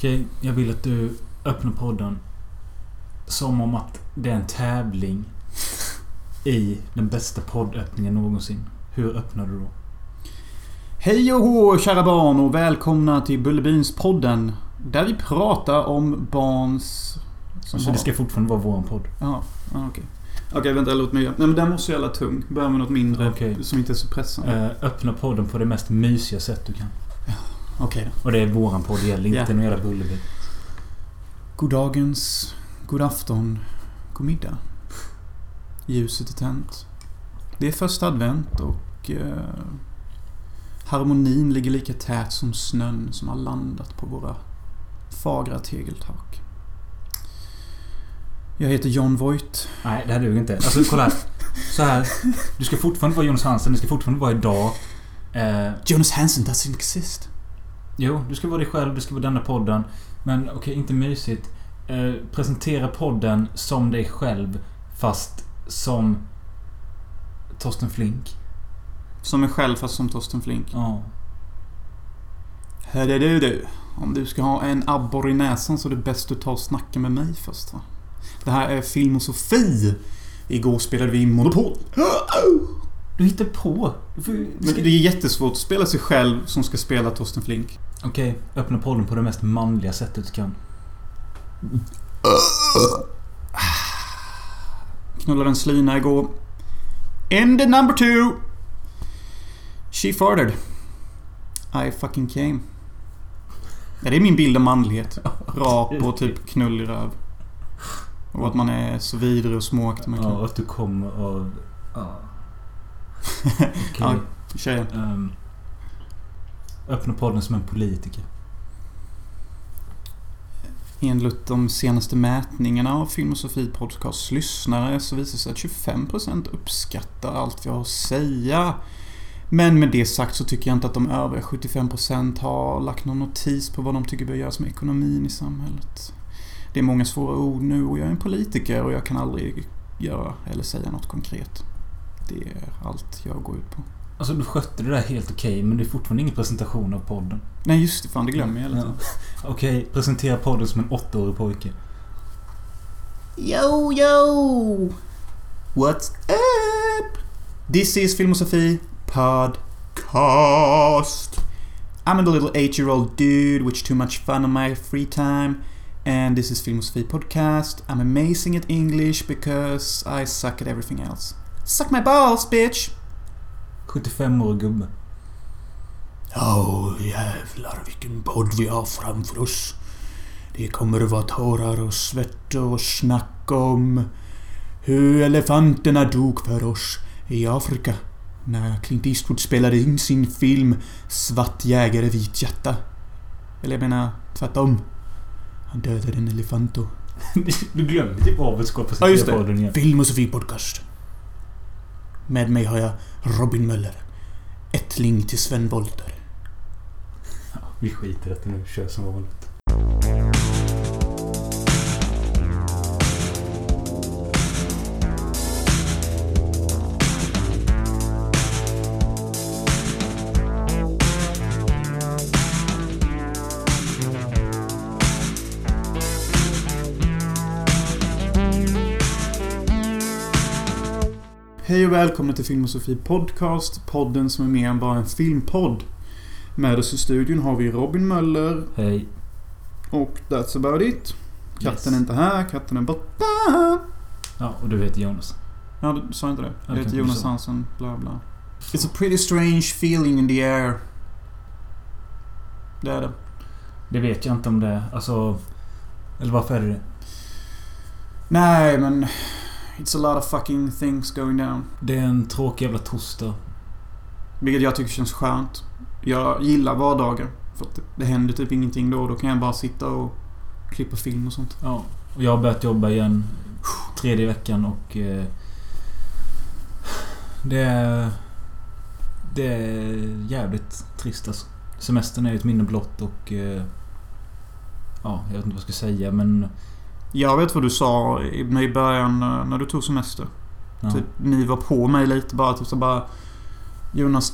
Okej, jag vill att du öppnar podden som om att det är en tävling i den bästa poddöppningen någonsin. Hur öppnar du då? Hej och hå kära barn och välkomna till Bullerbynspodden. Där vi pratar om barns... Så det ska fortfarande vara våran podd? Ja, ja, okej. Okej, vänta. Låt mig... Nej men den måste jävla tung. Börja med något mindre Okej. som inte är så pressande. Eh, öppna podden på det mest mysiga sätt du kan. Okej då. Och det är våran podd gäller, inte någon jävla Bullerby. God dagens, god afton, god middag. Ljuset är tänt. Det är första advent och eh, harmonin ligger lika tät som snön som har landat på våra fagra tegeltak. Jag heter John Voight. Nej, det här duger inte. Alltså kolla här. Så här. Du ska fortfarande vara Jonas Hansen, det ska fortfarande vara idag. Eh, Jonas Hansen doesn't exist. Jo, du ska vara dig själv, du ska vara denna podden. Men okej, inte mysigt. Eh, presentera podden som dig själv, fast som Torsten Flink. Som mig själv fast som Torsten Flink. Ja. Hörde du du. Om du ska ha en abborre i näsan så är det bäst du tar och snackar med mig först va. Det här är Filmosofi. Igår spelade vi Monopol. Du hittar på. Du får, Men det är jättesvårt att spela sig själv som ska spela Torsten Flink. Okej, öppna podden på det mest manliga sättet du kan. Knullade en slyna igår. End number two. She farted. I fucking came. Ja, det är min bild av manlighet. Rap och typ knull i röv. Och att man är så vidrig och småaktig man Ja, kan. och att du kommer av... Ja. Okej. Ja. Tjejen. ehm, öppna podden som en politiker. Enligt de senaste mätningarna av Film Podcasts lyssnare så visar det sig att 25% uppskattar allt vi har att säga. Men med det sagt så tycker jag inte att de övriga 75% har lagt någon notis på vad de tycker bör göras med ekonomin i samhället. Det är många svåra ord nu och jag är en politiker och jag kan aldrig göra eller säga något konkret. Det är allt jag går ut på. Alltså du skötte det där helt okej, men det är fortfarande ingen presentation av podden. Nej just det, fan det glömmer jag hela tiden. Okej, presentera podden som en åttaårig pojke. Yo, yo! What's up? This is Filmosophy Podcast. I'm a little eight-year-old dude with too much fun on my free time. And this is Filmosophy Podcast. I'm amazing at English because I suck at everything else. Suck my balls, bitch! 75-årig gubbe. Åh jävlar vilken podd vi har framför oss. Det kommer att vara tårar och svett och snack om hur elefanterna dog för oss i Afrika när Clint Eastwood spelade in sin film Svart jägare vit hjärta. Eller jag menar tvärtom. Han dödade en elefant och... du glömmer typ av att ska Ja just det. Film och Sofie Podcast. Med mig har jag Robin Möller. Ättling till Sven Wollter. Ja, vi skiter i det nu. Kör som vanligt. Välkomna till Film och Sofie Podcast. Podden som är mer än bara en filmpodd. Med oss i studion har vi Robin Möller Hej. och That's about it. Katten Yes. är inte här, katten är borta. Ja, och du heter Jonas. Ja, du sa inte det? Jag heter Jonas. Hansen, bla bla. It's a pretty strange feeling in the air. Det är det. Det vet jag inte om det är. Alltså... Eller varför är det det? Nej, men... It's a lot of fucking things going down. Det är en tråkig jävla torsdag. Vilket jag tycker känns skönt. Jag gillar vardagar. För att det, händer typ ingenting då. Då kan jag bara sitta och klippa film och sånt. Ja. Och jag har börjat jobba igen. Tredje veckan och... Eh, det är... Det är jävligt trist alltså. Semestern är ju ett minne blott och... Eh, ja, jag vet inte vad jag ska säga men... Jag vet vad du sa i början eh, när du tog semester. Ja. Typ, ni var på mig lite bara. Typ så bara... Jonas,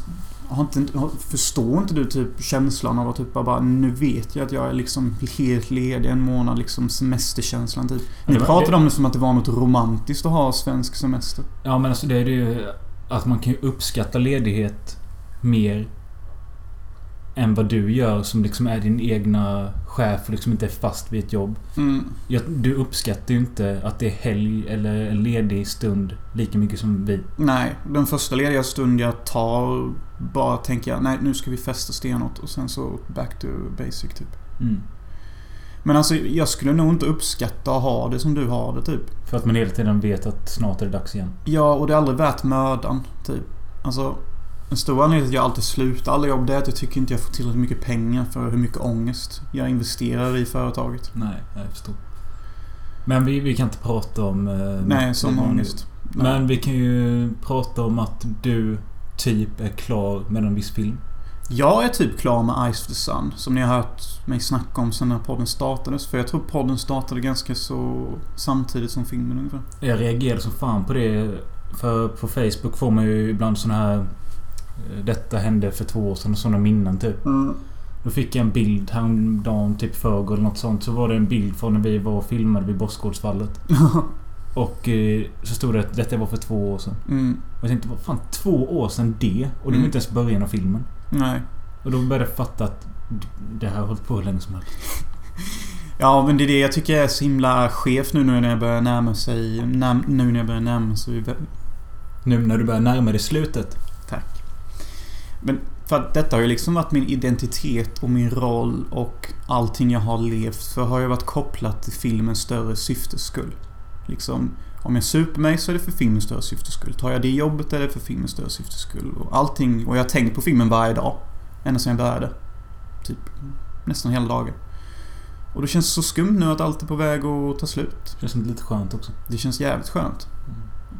har inte, har, förstår inte du typ känslan av att typ bara nu vet jag att jag är liksom helt ledig en månad liksom semesterkänslan typ. Ni det var- pratade det- om det som att det var något romantiskt att ha svensk semester. Ja men alltså det är ju att man kan ju uppskatta ledighet mer än vad du gör som liksom är din egna chef och liksom inte är fast vid ett jobb. Mm. Jag, du uppskattar ju inte att det är helg eller en ledig stund lika mycket som vi. Nej, den första lediga stund jag tar bara tänker jag nej nu ska vi festa stenhårt och sen så back to basic typ. Mm. Men alltså jag skulle nog inte uppskatta att ha det som du har det typ. För att man hela tiden vet att snart är det dags igen. Ja, och det är aldrig värt mödan typ. Alltså en stor anledning till att jag alltid slutar alla jobb det är att jag tycker inte jag får tillräckligt mycket pengar för hur mycket ångest jag investerar i företaget. Nej, jag förstår. Men vi, vi kan inte prata om... Eh, Nej, som- ångest. Men vi kan ju prata om att du typ är klar med en viss film. Jag är typ klar med Ice of the Sun. Som ni har hört mig snacka om sen när podden startades. För jag tror podden startade ganska så samtidigt som filmen ungefär. Jag reagerade som fan på det. För på Facebook får man ju ibland såna här... eh, Detta hände för två år sedan och såna minnen typ. Då fick jag en bild häromdagen, typ förrgår eller något sånt. Så var det en bild från när vi var och filmade vid Bossgårdsfallet. Och eh, så stod det att detta var för två år sedan. mm. Och jag tänkte, vad fan två år sedan det? Och det var Mm. inte ens början av filmen. Nej. Och då började jag fatta att det här har hållit på hur länge som helst. Ja, men det är det jag tycker är så himla chef nu när jag börjar närma sig... Nu när jag börjar närma sig... Nu när du börjar närma dig slutet. Men för att detta har ju liksom varit min identitet och min roll och allting jag har levt för har ju varit kopplat till filmens större syftes skull. Liksom, om jag super mig så är det för filmens större syftes skull. Tar jag det jobbet är det för filmens större syftes skull. Och allting, och jag har tänkt på filmen varje dag. Ända sedan jag började. Typ nästan hela dagen. Och det känns så skumt nu att allt är på väg att ta slut. Det känns lite skönt också. Det känns jävligt skönt.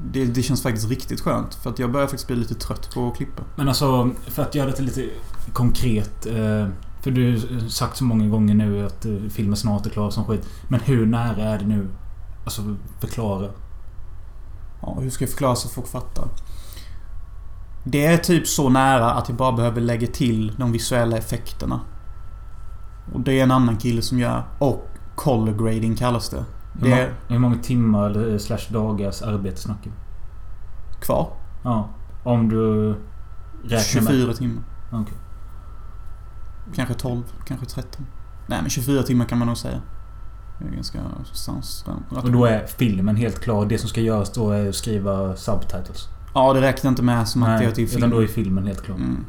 Det, det känns faktiskt riktigt skönt. För att jag börjar faktiskt bli lite trött på att klippa. Men alltså, för att göra det lite konkret. Eh, för du har sagt så många gånger nu att eh, filmen snart är klar som skit. Men hur nära är det nu? Alltså, förklara. Ja, hur ska jag förklara så folk fattar? Det är typ så nära att jag bara behöver lägga till de visuella effekterna. Och det är en annan kille som gör. Och color grading kallas det. Hur, Det är hur många timmar eller slash dagars arbete snackar vi? kvar. Ja. Om du räknar med... 24 timmar. Okej. Kanske 12, kanske 13. Nej men 24 timmar kan man nog säga. Det är ganska sans. Och då är filmen helt klar. Det som ska göras då är att skriva subtitles. Ja, det räknar inte med som att det är till film. utan då är filmen helt klar. Mm.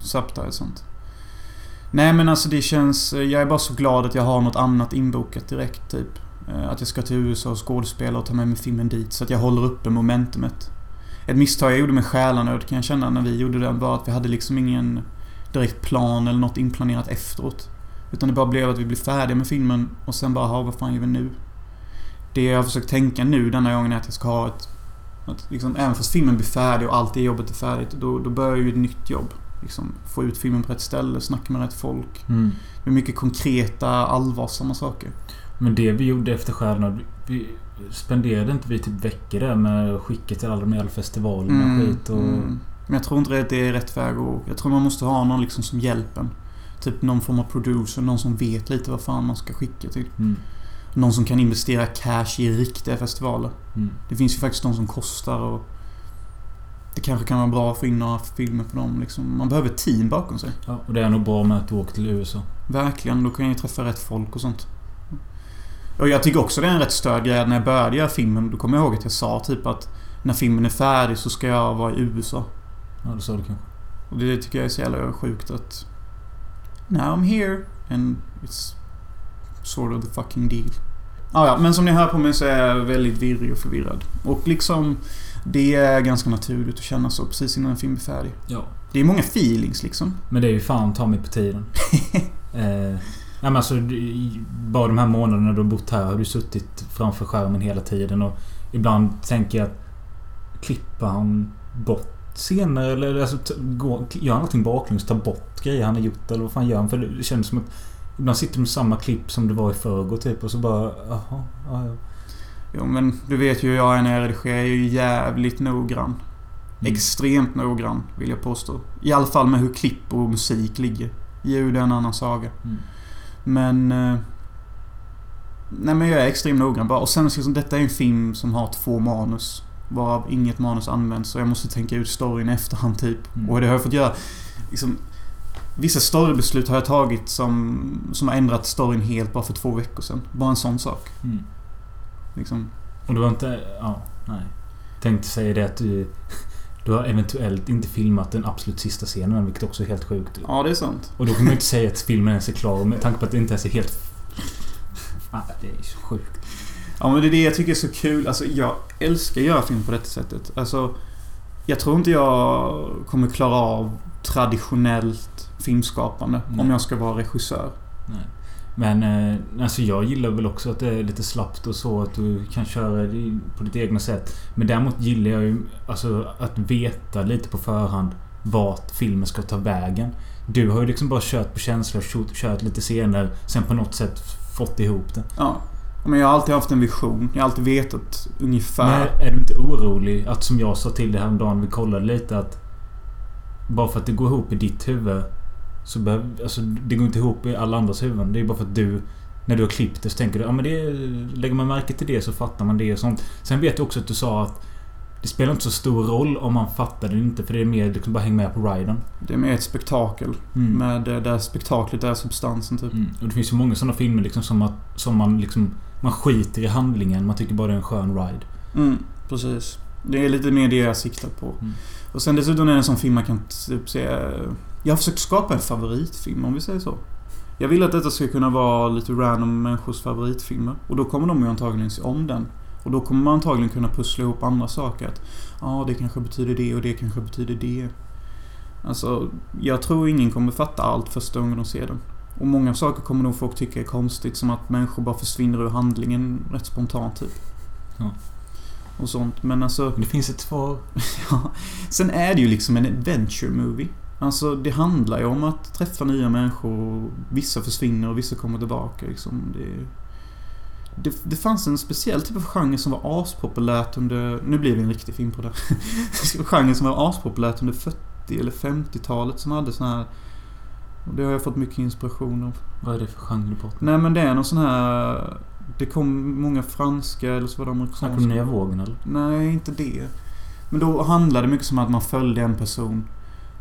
Subtitles och sånt. Nej men alltså det känns... Jag är bara så glad att jag har något annat inbokat direkt typ. Eh, Att jag ska till USA och skådespela och ta med mig filmen dit. Så att jag håller uppe momentumet. Ett misstag jag gjorde med Själanöd kan jag känna när vi gjorde den var att vi hade liksom ingen direkt plan eller något inplanerat efteråt. Utan det bara blev att vi blev färdiga med filmen och sen bara, ha vad fan gör vi nu? Det jag har försökt tänka nu denna gången är att jag ska ha ett... Att liksom, även fast filmen blir färdig och allt det jobbet är färdigt, då, då börjar ju ett nytt jobb. Liksom, få ut filmen på rätt ställe, snacka med rätt folk. Mm. Det är mycket konkreta, allvarsamma saker. Men det vi gjorde efter Stjärnorna... Vi spenderade inte vi typ veckor där med att skicka till alla de jävla festivalerna och skit och... mm. Men jag tror inte det är rätt väg att Jag tror man måste ha någon liksom som hjälper en. Typ någon form av producer, någon som vet lite vad fan man ska skicka till. Mm. Någon som kan investera cash i riktiga festivaler. Mm. Det finns ju faktiskt de som kostar och... Det kanske kan vara bra att få in några filmer på dem liksom. Man behöver ett team bakom sig. Ja, och det är nog bra med att du åker till USA. Verkligen, då kan jag ju träffa rätt folk och sånt. Och jag tycker också det är en rätt störd grej. När jag började göra filmen, då kommer jag ihåg att jag sa typ att när filmen är färdig så ska jag vara i USA. Ja, det sa du kanske. Och det tycker jag är så jävla sjukt att... Now I'm here and it's sort of the fucking deal. Ah, ja, men som ni hör på mig så är jag väldigt virrig och förvirrad. Och liksom... Det är ganska naturligt att känna så precis innan en film är färdig. Ja. Det är många feelings liksom. Men det är ju fan ta mig på tiden. eh, men alltså, bara de här månaderna du har bott här har du suttit framför skärmen hela tiden och ibland tänker jag att klipper han bort scener eller alltså, t- gå, gör han någonting baklänges? Ta bort grejer han har gjort eller vad fan gör han? För det känns som att ibland sitter du med samma klipp som det var i förrgår typ och så bara jaha, ja, ja. Jo men du vet ju hur jag är när jag redigerar. Jag är ju jävligt noggrann. Mm. Extremt noggrann, vill jag påstå. I alla fall med hur klipp och musik ligger. Ljud är en annan saga. Mm. Men... Eh, nej men jag är extremt noggrann bara. Och sen liksom, detta är en film som har två manus. Varav inget manus används. Så jag måste tänka ut storyn i efterhand typ. Mm. Och det har jag fått göra. Liksom, vissa storybeslut har jag tagit som, som har ändrat storyn helt bara för två veckor sedan. Bara en sån sak. Mm. Liksom. Och du har inte... Ja, nej. Tänkte säga det att du... Du har eventuellt inte filmat den absolut sista scenen, vilket också är helt sjukt. Ja, det är sant. Och då kan man ju inte säga att filmen ens är klar med tanke på att det inte ens är helt... Ah, det är så sjukt. Ja, men det är det jag tycker är så kul. Alltså, jag älskar att göra film på detta sättet. Alltså, jag tror inte jag kommer klara av traditionellt filmskapande Nej. om jag ska vara regissör. Nej. Men eh, alltså jag gillar väl också att det är lite slappt och så. Att du kan köra på ditt egna sätt. Men däremot gillar jag ju alltså att veta lite på förhand vart filmen ska ta vägen. Du har ju liksom bara kört på känsla, kört, kört lite scener. Sen på något sätt fått ihop det. Ja. Men jag har alltid haft en vision. Jag har alltid vetat ungefär. Men är du inte orolig att som jag sa till dig häromdagen, vi kollade lite att... Bara för att det går ihop i ditt huvud. Så behöver... Alltså det går inte ihop i alla andras huvuden. Det är bara för att du... När du har klippt det så tänker du ja men det... Lägger man märke till det så fattar man det och sånt. Sen vet jag också att du sa att... Det spelar inte så stor roll om man fattar det inte för det är mer liksom bara häng med på riden. Det är mer ett spektakel. Mm. Med det där spektaklet är substansen typ. Mm. Och det finns ju många sådana filmer liksom som att... Som man liksom... Man skiter i handlingen. Man tycker bara det är en skön ride. Mm, precis. Det är lite mer det jag siktar på. Mm. Och sen dessutom är det en sån film man kan typ se... Jag har försökt skapa en favoritfilm om vi säger så. Jag vill att detta ska kunna vara lite random människors favoritfilmer. Och då kommer de ju antagligen se om den. Och då kommer man antagligen kunna pussla ihop andra saker. Att ja, det kanske betyder det och det kanske betyder det. Alltså, jag tror ingen kommer fatta allt första gången de ser den. Och många saker kommer nog folk tycka är konstigt. Som att människor bara försvinner ur handlingen rätt spontant typ. Ja. Och sånt. Men alltså... Men det finns ett svar. Ja. Sen är det ju liksom en adventure movie. Alltså det handlar ju om att träffa nya människor. Vissa försvinner och vissa kommer tillbaka liksom. Det, det, det fanns en speciell typ av genre som var aspopulärt under... Nu blir det en riktig film på det. genre som var aspopulärt under 40 eller 50-talet som hade sån här... Och det har jag fått mycket inspiration av. Vad är det för genre du pratar? Nej men det är någon sån här... Det kom många franska eller så var det amerikanska. Snackar du nya vågen eller? Nej, inte det. Men då handlade det mycket som att man följde en person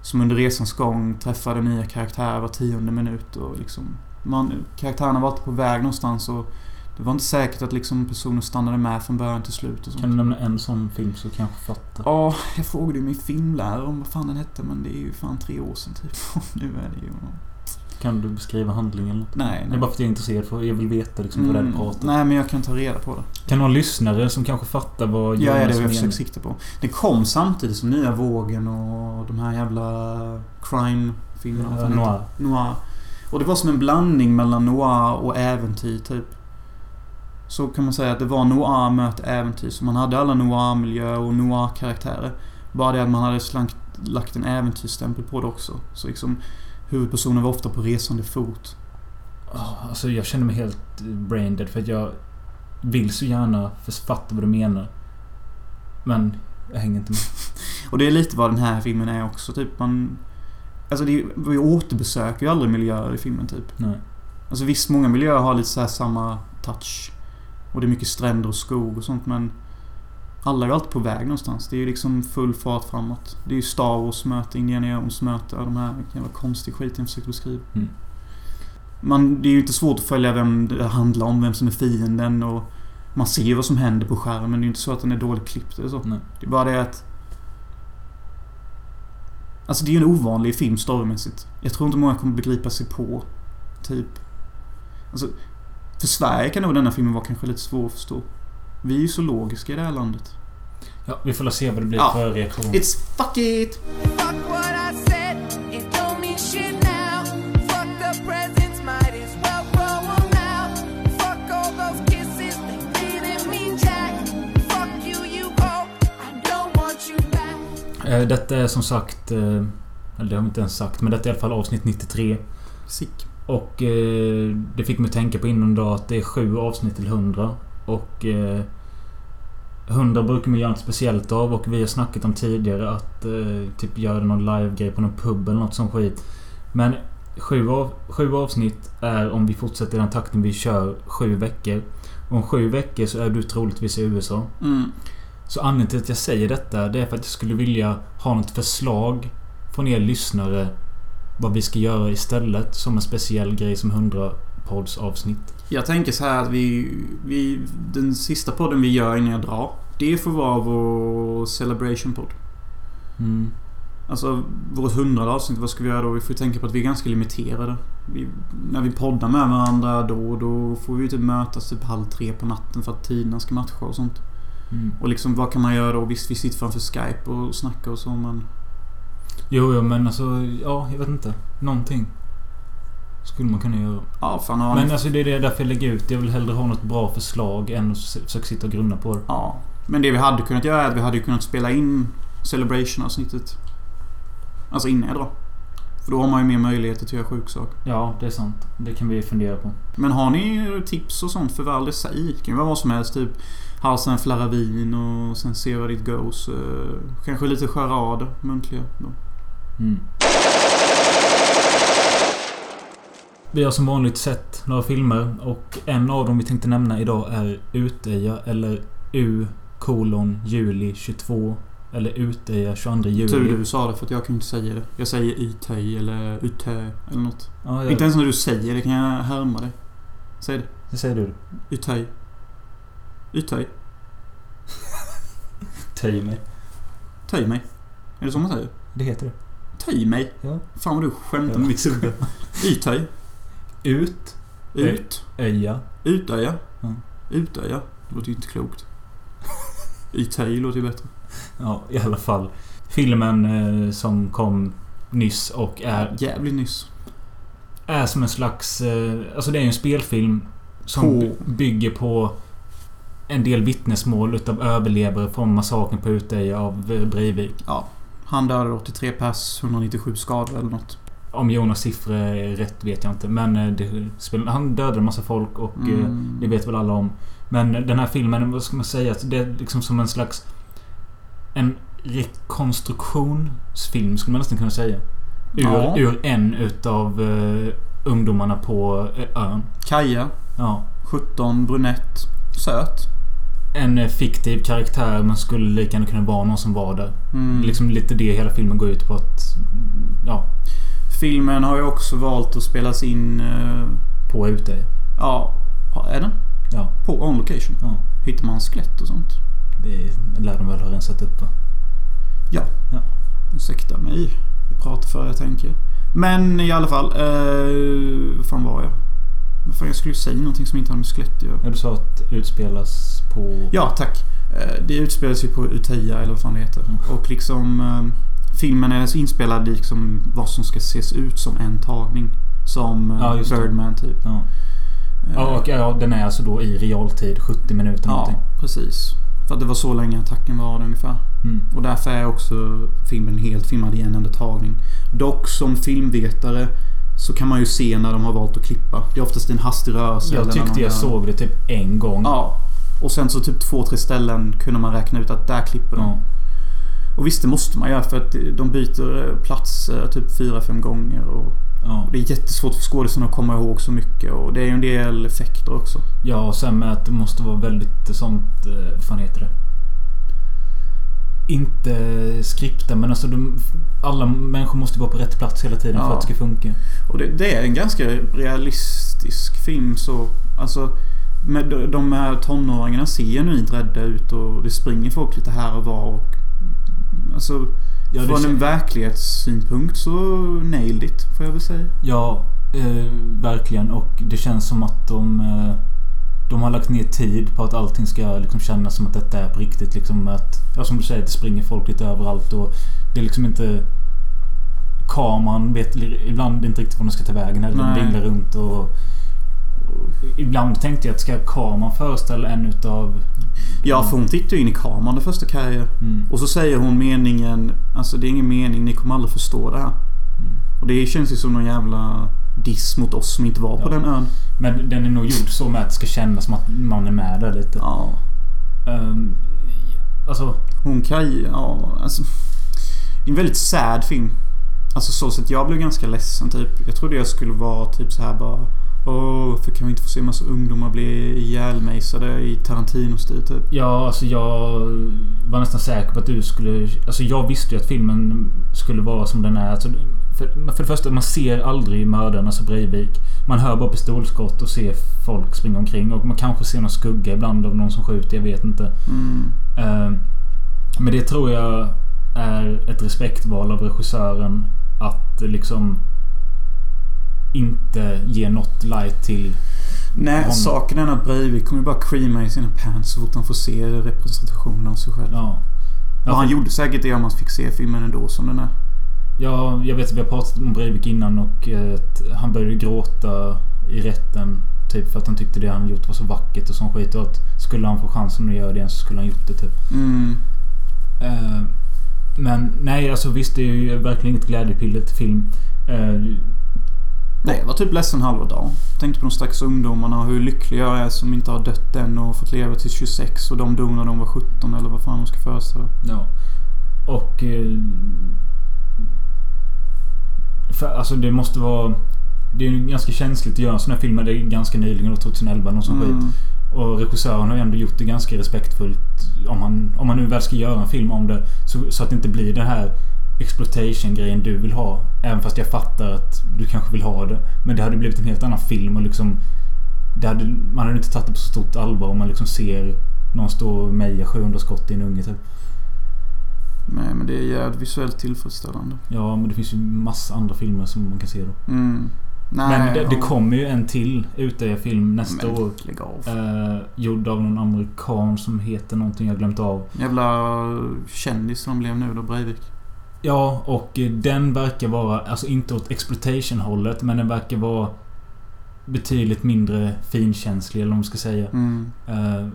som under resans gång träffade nya karaktärer var tionde minut och liksom... Man, karaktärerna var alltid på väg någonstans och det var inte säkert att liksom personen stannade med från början till slut och sånt. Kan du nämna en sån film så kanske fattar? Ja, jag frågade ju min filmlärare om vad fan den hette men det är ju fan tre år sedan typ. Nu är det ju... Kan du beskriva handlingen? något? Nej, Det är nej. bara för att jag är intresserad för jag vill veta liksom vad det är du Mm, pratar nej, men jag kan ta reda på det. Kan ha lyssnare som kanske fattar vad Ja, ja, det Jonas har jag försökt sikta på. Det kom samtidigt som nya vågen och de här jävla crime-filmerna. Ja, noir. det? Noir. Och det var som en blandning mellan noir och äventyr, typ. Så kan man säga att det var noir möter äventyr. Så man hade alla noir-miljöer och noir-karaktärer. Bara det att man hade slankt, lagt en äventyrsstämpel på det också. Så liksom huvudpersonen var ofta på resande fot. Oh, alltså jag känner mig helt braindead för att jag vill så gärna fatta vad du menar. Men jag hänger inte med. Och det är lite vad den här filmen är också. Typ man... Alltså det, vi återbesöker ju aldrig miljöer i filmen typ. Nej. Alltså visst, många miljöer har lite så här samma touch. Och det är mycket stränder och skog och sånt men... Alla är alltid på väg någonstans. Det är ju liksom full fart framåt. Det är ju Star Wars möte, Indiana Jones möte, de här jävla konstig skit jag försökte beskriva. Mm. Man, det är ju inte svårt att följa vem det handlar om, vem som är fienden och... Man ser ju vad som händer på skärmen. Det är ju inte så att den är dåligt klippt eller så. Nej. Det är bara det att... Alltså det är ju en ovanlig film storymässigt. Jag tror inte många kommer begripa sig på. Typ. Alltså, för Sverige kan nog denna filmen vara kanske lite svår att förstå. Vi är ju så logiska i det här landet. Ja, vi får se vad det blir Ja. för reaktion. It's fuck it! Fuck what I said, it don't mean shit now. Fuck the presents, might as well throw 'em out. Fuck all those kisses, they didn't mean jack. Fuck you, you go, I don't want you back. Detta är som sagt... eh, Eller det har vi inte ens sagt, men detta är i alla fall avsnitt 93. Sick. Och eh, det fick mig tänka på innan då att det är sju avsnitt till 100. Och... Eh, 100 brukar man göra något speciellt av och vi har snackat om tidigare att eh, typ göra någon live-grej på någon pub eller något sånt skit. Men sju, av, sju avsnitt är om vi fortsätter i den takten vi kör sju veckor. Om sju veckor så är du troligtvis i USA. Mm. Så anledningen till att jag säger detta det är för att jag skulle vilja ha något förslag från er lyssnare vad vi ska göra istället som en speciell grej som 100 pods avsnitt. Jag tänker så här att vi, vi... Den sista podden vi gör innan jag drar. Det får vara vår Celebration-podd. Mm. Alltså vårt hundrade avsnitt, vad ska vi göra då? Vi får ju tänka på att vi är ganska limiterade. Vi, när vi poddar med varandra då, då får vi typ mötas typ halv tre på natten för att tiderna ska matcha och sånt. Mm. Och liksom vad kan man göra då? Visst, vi sitter framför Skype och snackar och så men... Jo, jo, men alltså... Ja, jag vet inte. Någonting. Skulle man kunna göra. Ja, fan har Men alltså det är det därför jag lägger ut. Jag vill hellre ha något bra förslag än att försöka sitta och grunna på det. Ja. Men det vi hade kunnat göra är att vi hade kunnat spela in Celebration-avsnittet. Alltså innan jag drar. För då har man ju mer möjligheter till att göra sjuksak. Ja, det är sant. Det kan vi fundera på. Men har ni tips och sånt för vad aldrig säg? Det kan vara vad som helst. Typ halsa en flarra vin och sen se vad ditt goes. Eh, Kanske lite charader, muntliga. Då. Mm. Vi har som vanligt sett några filmer och en av dem vi tänkte nämna idag är Utöja eller U kolon juli 22 eller Utöja 22 juli. Tur du sa det för att jag kan inte säga det. Jag säger Ytöj eller Utö eller något. Ja, jag, Inte ens när du säger det kan jag härma dig. Säg det. det säger du. Ytöj. Ytöj. Töj mig. Töj mig. Är det så man säger? Det heter det. Töj mig. Ja. Fan vad du skämtar Ja. med mitt huvud. Ytöj. Ut. Ut. Öja. Utöja. Ja. Utöja. Det låter ju inte klokt. Ytöj låter ju bättre. Ja, i alla fall. Filmen eh, som kom nyss och är, Jävligt nyss. är som en slags... Eh, alltså det är ju en spelfilm som På- by- bygger på en del vittnesmål utav överlevare från massakern på Utöja av eh, Breivik. Ja. Han dödade 83 pers, 197 skador eller något. Om Jonas siffror är rätt vet jag inte. Men eh, spelar- han dödade en massa folk och eh, Mm. det vet väl alla om. Men den här filmen, vad ska man säga? Det är liksom som en slags... En rekonstruktionsfilm skulle man nästan kunna säga. Ur, Ja. ur en utav eh, ungdomarna på eh, ön. Kaja. Ja. 17, brunett. Söt. En fiktiv karaktär men skulle lika gärna kunna vara någon som var där. Mm. Liksom lite det hela filmen går ut på att... Ja, Filmen har ju också valt att spelas in... eh, på ute. ja, är den? Ja. På on location. Ja. Hittar man skelett och sånt? Det lär de väl ha rensat upp va? Ja. Ja. Ursäkta mig. Jag pratar för jag tänker. Men i alla fall. Eh, vad fan var jag? Fan, jag skulle ju säga någonting som inte har med skelett att göra. Ja, du sa att utspelas på... Ja, tack. Eh, Det utspelar sig på Uteja eller vad fan det heter. Mm. Och liksom eh, filmen är inspelad liksom vad som ska ses ut som en tagning. Som eh, Ja. Birdman typ. Ja. Eh, Ja, och ja, den är alltså då i realtid 70 minuter ja, någonting. precis. För att det var så länge attacken var ungefär. Mm. Och därför är också filmen helt filmad i en enda tagning. Dock som filmvetare så kan man ju se när de har valt att klippa. Det är oftast en hastig rörelse. Jag tyckte jag gör- såg det typ en gång. Ja. Och sen så typ två, tre ställen kunde man räkna ut att där klipper de. Ja. Och visst, det måste man göra för att de byter eh, plats eh, typ fyra, fem gånger. Och Ja. det är jättesvårt för skådisarna att komma ihåg så mycket. Och det är ju en del effekter också. ja, och sen med att det måste vara väldigt sånt... eh, Vad fan heter det? Inte skripta men alltså de, alla människor måste vara på rätt plats hela tiden för Ja. att det ska funka. Och det, det är en ganska realistisk film så... Alltså... Med de här tonåringarna ser genuint rädda ut och det springer folk lite här och var. Och, alltså... Ja, från en kän- verklighetssynpunkt så nailed it, får jag väl säga. Ja, eh, verkligen. Och det känns som att de... Eh, de har lagt ner tid på att allting ska liksom kännas som att detta är på riktigt. Liksom att, ja, som du säger, det springer folk lite överallt och det är liksom inte... Kameran vet ibland inte riktigt var den ska ta vägen. Eller den vinglar runt och, och... Ibland tänkte jag att ska kameran föreställa en utav... Ja, för hon tittar ju in i kameran det första Kaja. Mm, Och så säger hon meningen, alltså det är ingen mening, ni kommer aldrig förstå det här. mm. Och det känns ju som någon jävla diss mot oss som inte var på Ja. den ön. Men den är nog gjord så med att det ska kännas som att man är med där lite. Ja. Ehm, Alltså... Hon kan ju, ja, alltså. Det är en väldigt sad film. Alltså så sett, jag blev ganska ledsen typ. Jag trodde jag skulle vara typ så här bara... Åh, för kan vi inte få se en massa ungdomar bli ihjälmejsade i Tarantino-stil typ? Ja, alltså jag var nästan säker på att du skulle... Alltså jag visste ju att filmen skulle vara som den är. Alltså, för, för det första, man ser aldrig mördaren, alltså Breivik. Man hör bara pistolskott och ser folk springa omkring. Och man kanske ser någon skugga ibland av någon som skjuter, jag vet inte. Mm. Eh, Men det tror jag är ett respektval av regissören. Att liksom inte ge något light till... Nej, Honom. saken är att Breivik kommer ju bara creama i sina pants så fort han får se representationen av sig själv. Ja. Ja, han gjorde säkert det om man fick se filmen ändå som den är. Ja, jag vet att vi har pratat om Breivik innan och eh, att han började gråta i rätten. Typ för att han tyckte det han gjort var så vackert och sån skit. Och att skulle han få chansen att göra det igen så skulle han gjort det typ. Mm. Eh, men nej, alltså visst det är ju verkligen inget glädjepiller till film. Eh, Nej, jag var typ ledsen halva dagen. Tänkte på de stackars ungdomarna och hur lyckliga jag är som inte har dött än och fått leva till 26 och de dog när de var 17 eller vad fan de ska föreställa. Ja. Och... Eh, för, alltså det måste vara... Det är ju ganska känsligt att göra en sån här film. Det är ganska nyligen, då, 2011 eller något sånt skit. Mm. Och regissören har ju ändå gjort det ganska respektfullt. Om man, om man nu väl ska göra en film om det. Så, så att det inte blir den här exploitation-grejen du vill ha. Även fast jag fattar att du kanske vill ha det. Men det hade blivit en helt annan film och liksom... Det hade, man hade inte tagit det på så stort allvar om man liksom ser någon stå och meja 700 skott i en unge typ. Nej, men det är jävligt visuellt tillfredsställande. Ja, men det finns ju massa andra filmer som man kan se då. Mm. Nej, men det, det kommer ju en till Utöya-film nästa Men år. lägg av. Eh, gjord av någon amerikan som heter någonting jag glömt av. Jävla kändis som blev nu då, Breivik. Ja, och eh, den verkar vara, alltså inte åt exploitation-hållet, men den verkar vara betydligt mindre finkänslig, eller vad man ska säga. Mm. Eh,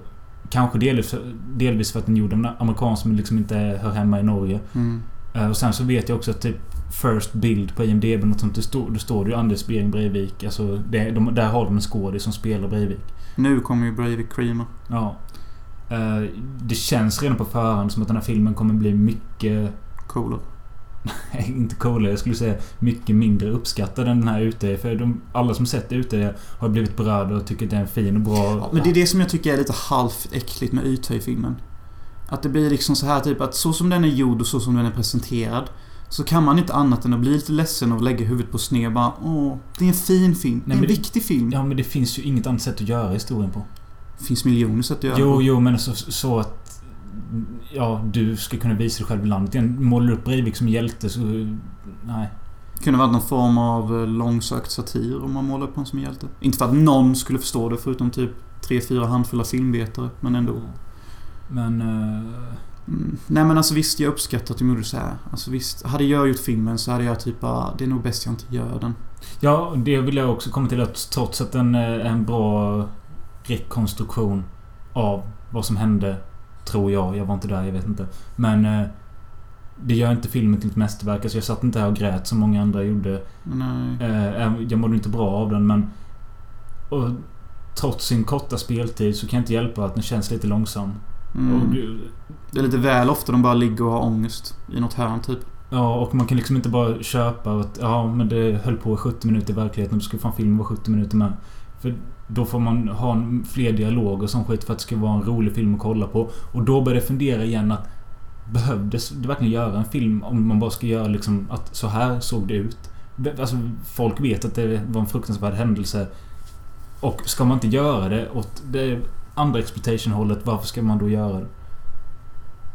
kanske delvis, delvis för att den gjorde en amerikan som liksom inte hör hemma i Norge. Mm. Eh, och sen så vet jag också att typ First Bild på IMDB något sånt. Det står, det står det ju Anders Bering Breivik. Alltså det, de, där har de en skådis som spelar Breivik. Nu kommer ju Breivik creama. Ja. Eh, det känns redan på förhand som att den här filmen kommer bli mycket... Coolare. inte coolare, jag skulle säga mycket mindre uppskattad än den här ute. För de, alla som sett ute har blivit berörda och tycker att det är en fin och bra... Ja, men det är det som jag tycker är lite halvt äckligt med Ytøy-filmen. Att det blir liksom så här typ att så som den är gjord och så som den är presenterad så kan man inte annat än att bli lite ledsen och lägga huvudet på sned och bara Åh, det är en fin film. det är en det- viktig film. Ja, men det finns ju inget annat sätt att göra historien på. Det finns miljoner sätt att göra Jo, på. jo, men så, så att... Ja, du ska kunna visa dig själv i landet igen. Målar du upp Breivik som hjälte så... Nej. Det kunde varit någon form av eh, långsökt satir om man målar upp honom som hjälte. Inte för att någon skulle förstå det förutom typ tre, fyra handfulla filmvetare. Men ändå. Men... eh, Mm. Nej men alltså visst, jag uppskattar att de gjorde så här. Alltså visst, hade jag gjort filmen så hade jag typ bara, det är nog bäst jag inte gör den. Ja, det vill jag också komma till att trots att den är en bra rekonstruktion av vad som hände. Tror jag. Jag var inte där, jag vet inte. Men... eh, Det gör inte filmen till ett mästerverk. Alltså jag satt inte här och grät som många andra gjorde. Eh, Jag mådde inte bra av den men... Och trots sin korta speltid så kan jag inte hjälpa att den känns lite långsam. Och, Mm. du- Det är lite väl ofta de bara ligger och har ångest i något hörn typ. ja, och man kan liksom inte bara köpa att ja, men det höll på i 70 minuter i verkligheten. Då skulle fan filmen vara 70 minuter med. För då får man ha fler dialoger sån skit för att det ska vara en rolig film att kolla på. Och då börjar jag fundera igen att Behövdes det verkligen göra en film om man bara ska göra liksom att så här såg det ut? Alltså folk vet att det var en fruktansvärd händelse. Och ska man inte göra det åt det andra exploitation-hållet, varför ska man då göra det?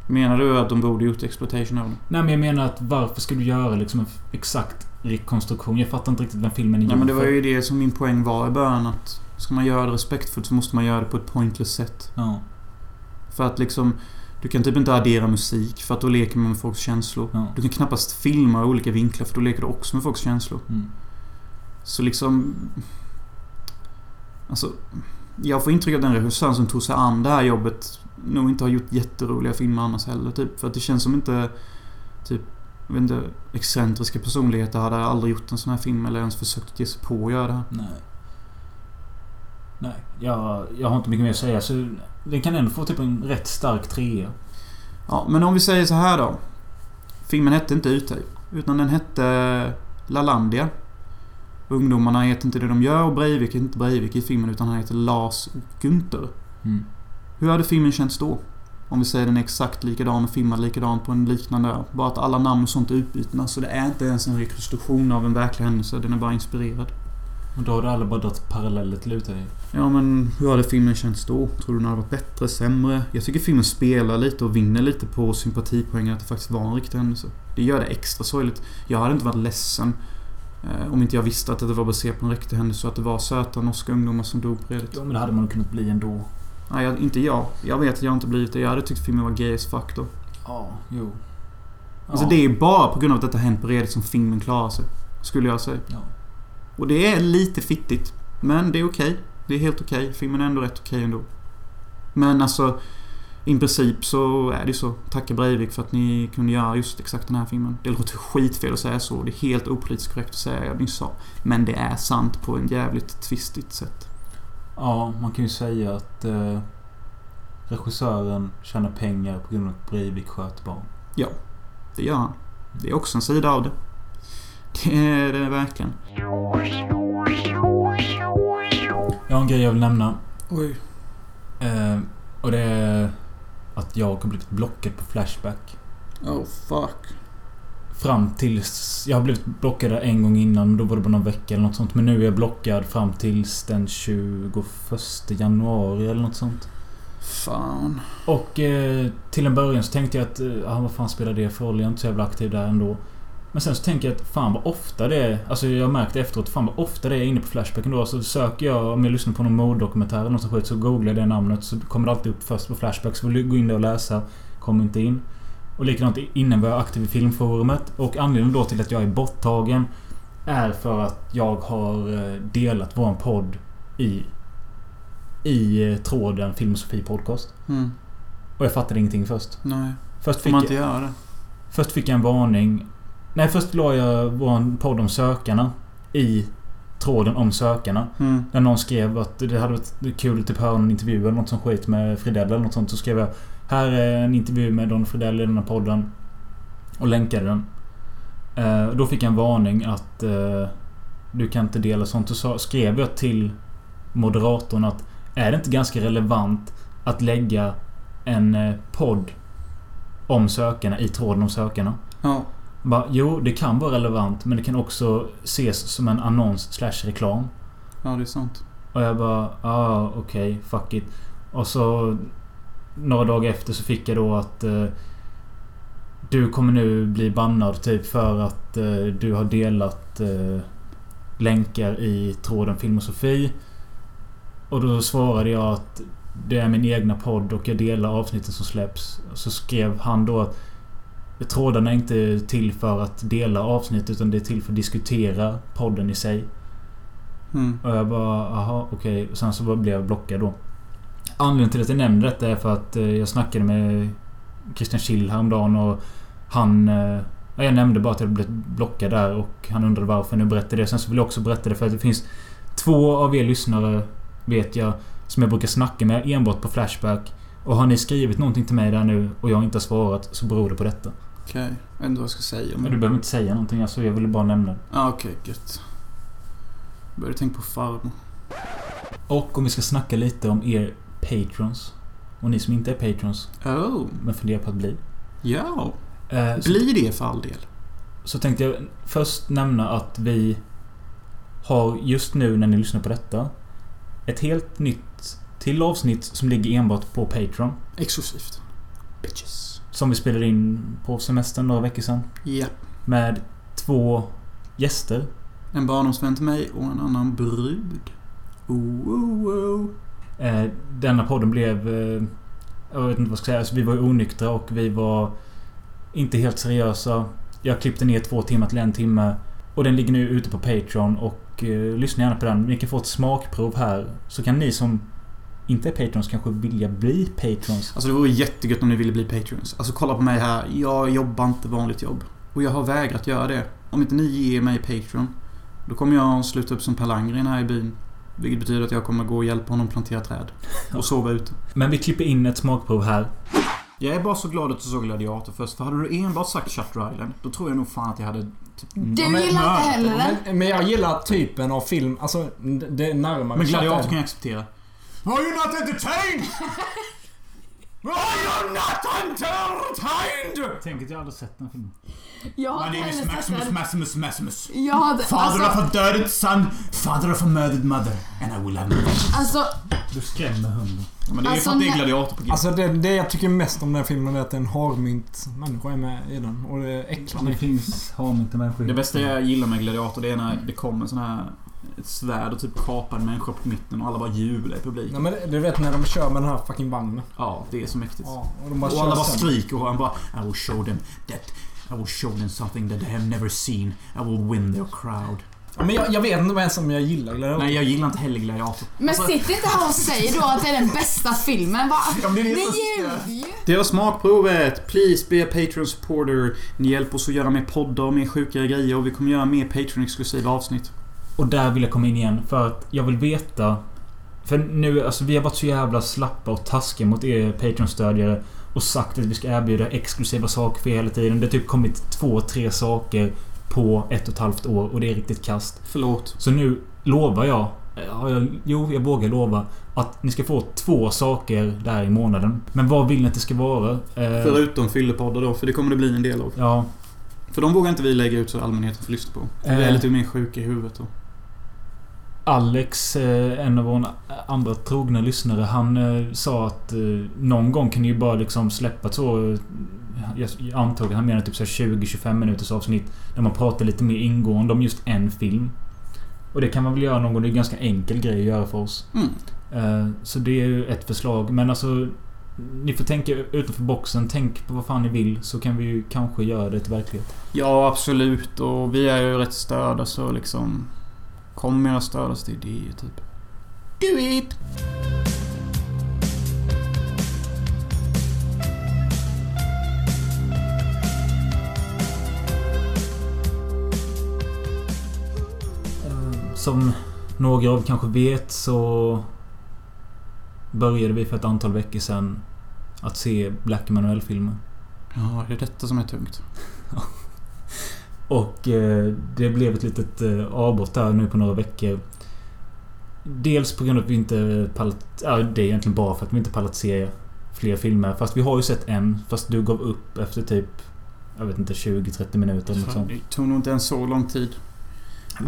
Menar du att de borde gjort exploitation av? Nej men jag menar att varför ska du göra liksom en exakt rekonstruktion? Jag fattar inte riktigt vem filmen är Ja gjord men det var ju det som min poäng var i början att Ska man göra det respektfullt så måste man göra det på ett pointless sätt. Ja, För att liksom Du kan typ inte addera musik för att då leker man med folks känslor. ja. Du kan knappast filma i olika vinklar för då leker du också med folks känslor. Mm. Så liksom... Alltså... Jag får intryck av den regissören som tog sig an det här jobbet nog inte har gjort jätteroliga filmer annars heller. Typ. För att det känns som inte... Typ... Jag vet inte. Excentriska personligheter hade aldrig gjort en sån här film eller ens försökt att ge sig på att göra det här. Nej. Nej, jag, jag har inte mycket mer att säga. Så den kan ändå få typ en rätt stark trea. Ja, men om vi säger så här då. Filmen hette inte Ute. Utan den hette Lalandia. Ungdomarna heter inte det de gör och Breivik heter inte Breivik i filmen utan han heter Lars Gunther. Mm. Hur hade filmen känts då? Om vi säger den är exakt likadan och filmad likadant på en liknande ö. Bara att alla namn och sånt är utbytna. Så det är inte ens en rekonstruktion av en verklig händelse. Den är bara inspirerad. Och då har du alla bara dragit paralleller till Ute. Ja men hur hade filmen känts då? Tror du den hade varit bättre, sämre? Jag tycker filmen spelar lite och vinner lite på sympatipoängen att det faktiskt var en riktig händelse. Det gör det extra sorgligt. Jag hade inte varit ledsen eh, om inte jag visste att det var baserat på en riktig händelse och att det var söta norska ungdomar som dog på Reddit. Ja, men det hade man kunnat bli ändå. Nej, jag, inte jag. Jag vet att jag inte blivit det. Jag hade tyckt filmen var gay as fuck då. Ja, jo. Alltså det är bara på grund av att detta hänt på Reddit som filmen klarar sig. Skulle jag säga. Ja. Och det är lite fittigt. Men det är okej. Det är helt okej. Filmen är ändå rätt okej ändå. Men alltså... I princip så är det så. Tacka Breivik för att ni kunde göra just exakt den här filmen. Det låter skitfel att säga så. Det är helt opolitiskt korrekt att säga jag nyss sa. Men det är sant på en jävligt twistigt sätt. Ja, man kan ju säga att eh, regissören tjänar pengar på grund av att Breivik sköt barn. Det gör han. Det är också en sida av det. Det är det verkligen. Jag har en grej jag vill nämna. Oj. Eh, och det är att jag har blivit blockad på Flashback. Oh fuck. Fram tills... Jag har blivit blockad en gång innan, men då var det bara någon vecka eller något sånt. Men nu är jag blockad fram tills den 21 januari eller något sånt. Fan. Och eh, till en början så tänkte jag att... Eh, ah, vad fan spelar det för roll? Jag är inte så jävla aktiv där ändå. Men sen så tänker jag att fan vad ofta det är... Alltså jag märkte efteråt, fan vad ofta det är inne på Flashback ändå. Så söker jag, om jag lyssnar på någon morddokumentär eller något sånt skit, så googlar jag det namnet. Så kommer det alltid upp först på Flashback. Så vill jag gå in där och läsa. Kommer inte in. Och likadant innan var jag aktiv i filmforumet. Och anledningen då till att jag är borttagen är för att jag har eh, delat vår podd i i eh, tråden Filmosofi Podcast. Mm. Och jag fattade ingenting först. Nej. Först fick, man jag, inte göra det? först fick jag en varning. Nej, först la jag vår podd om sökarna i tråden om sökarna. Mm. Där någon skrev att det hade varit kul att typ höra en intervju eller något som skit med Fridell eller något sånt. Så skrev jag Här är en intervju med Don Fridell i den här podden. Och länkade den. Eh, då fick jag en varning att eh, du kan inte dela sånt. Så skrev jag till moderatorn att är det inte ganska relevant att lägga en eh, podd om sökarna i tråden om sökarna? Ja. Bara, jo, det kan vara relevant men det kan också ses som en annons slash reklam. Ja, det är sant. Och jag bara, ah okej, fuck it. Och så några dagar efter så fick jag då att eh, du kommer nu bli bannad typ för att eh, du har delat eh, länkar i tråden Filmosofi. Och då svarade jag att det är min egna podd och jag delar avsnitten som släpps. Så skrev han då att trådarna är inte till för att dela avsnitt utan det är till för att diskutera podden i sig. Mm. Och jag bara, aha, okej. Sen så blev jag blockad då. Anledningen till att jag nämner detta är för att eh, jag snackade med Christian Schill häromdagen och han... Eh, ja, jag nämnde bara att jag blivit blockad där och han undrade varför. Nu berättade det. Sen så vill jag också berätta det för att det finns två av er lyssnare, vet jag, som jag brukar snacka med enbart på Flashback. Och har ni skrivit någonting till mig där nu och jag inte har svarat så beror det på detta. Okej. Jag vet inte vad jag ska säga. Men du behöver inte säga någonting. Alltså, jag ville bara nämna det. Ja, okej. gött. Började tänka på farmor. Och om vi ska snacka lite om er patrons. Och ni som inte är patrons, Oh. men funderar på att bli. Ja. Eh, så, Blir det för all del. så tänkte jag först nämna att vi har just nu när ni lyssnar på detta ett helt nytt till avsnitt som ligger enbart på Patreon. Exklusivt. Bitches. Som vi spelade in på semestern några veckor sedan. Ja. Med två gäster. En barndomsvän till mig och en annan brud. Oh, oh, oh. Eh, denna podden blev... Eh, jag vet inte vad jag ska säga. Alltså, vi var onyktra och vi var inte helt seriösa. Jag klippte ner två timmar till en timme. Och den ligger nu ute på Patreon och eh, lyssna gärna på den. Ni kan få ett smakprov här. Så kan ni som inte är Patrons kanske vilja bli Patrons. Alltså det vore jättegött om ni ville bli Patreons. Alltså kolla på mig här. Jag jobbar inte vanligt jobb. Och jag har vägrat göra det. Om inte ni ger mig Patreon. Då kommer jag sluta upp som Per Landgren här i byn. Vilket betyder att jag kommer gå och hjälpa honom plantera träd. Och sova ute. Men vi klipper in ett smakprov här. Jag är bara så glad att du såg Gladiator först. För hade du enbart sagt Shutter Island, då tror jag nog fan att jag hade... Typ, Du men- gillar inte heller den? Men, men jag gillar typen av film. Alltså, det är närmare. Men Gladiator kan jag acceptera. Are you not entertained? Are you not entertained? Tänk att jag aldrig sett den filmen. Jag har My name is Maximus. Maximus Maximus. Jag hade... Father of Alltså, a dirted son, father of a murdered mother, and I will have no alltså, Du skrämmer hunden. Men det är ju Alltså, för att det är gladiator på G. Alltså det, det jag tycker mest om den här filmen är att en harmynt människa är med i den. Och det äcklar Det mig. finns harmynta människor. Det bästa jag gillar med gladiator det är när det kommer sån här ett svärd och typ kapar en människa på mitten och alla bara jublar i publiken. Nej, men du vet när de kör med den här fucking vagnen. Ja, det är så mäktigt. Ja, och de bara Och alla bara sen. skriker och han bara I will show them that I will show them something that they have never seen. I will win their crowd. Men jag, jag vet inte ens om jag gillar Gladiator. Nej, jag gillar inte heller gladiator. men Alltså, sitt inte här och säg då att det är den bästa filmen. Va? Ja, det ljuger ju. Det var smakprovet. Please be a Patreon supporter. Ni hjälper oss att göra mer poddar och mer sjukare grejer och vi kommer göra mer Patreon-exklusiva avsnitt. Och där vill jag komma in igen för att jag vill veta... För nu, alltså vi har varit så jävla slappa och taskiga mot er Patreon-stödjare och sagt att vi ska erbjuda exklusiva saker för er hela tiden. Det har typ kommit två, tre saker på ett och ett halvt år och det är riktigt kast. Förlåt. Så nu lovar jag... Ja, jag jo, jag vågar lova att ni ska få två saker där i månaden. Men vad vill ni att det ska vara? Eh, Förutom fyllepoddar då, för det kommer det bli en del av. Ja, För de vågar inte vi lägga ut så allmänheten får lyssna på. Vi är Eh. lite mer sjuka i huvudet då. Alex, eh, en av våra andra trogna lyssnare, han eh, sa att eh, någon gång kan ni ju bara liksom släppa så... Jag antog att han menar typ så här 20-25 minuters avsnitt. Där man pratar lite mer ingående om just en film. Och det kan man väl göra någon gång. Det är en ganska enkel grej att göra för oss. Mm. Så det är ju ett förslag. Men alltså... Ni får tänka utanför boxen. Tänk på vad fan ni vill. Så kan vi ju kanske göra det till verklighet. Ja, absolut. Och vi är ju rätt störda så liksom... Kom med era stördaste idéer typ. Do it! Eh, Som några av kanske vet så började vi för ett antal veckor sedan att se Black Emanuel-filmer. Ja, det är detta som är tungt. Och eh, det blev ett litet eh, avbrott där nu på några veckor. Dels på grund av att vi inte pallat... Ja, det är egentligen bara för att vi inte pallat se fler filmer. Fast vi har ju sett en. Fast du gav upp efter typ... Jag vet inte, 20-30 minuter eller något sånt. Det tog nog inte ens så lång tid.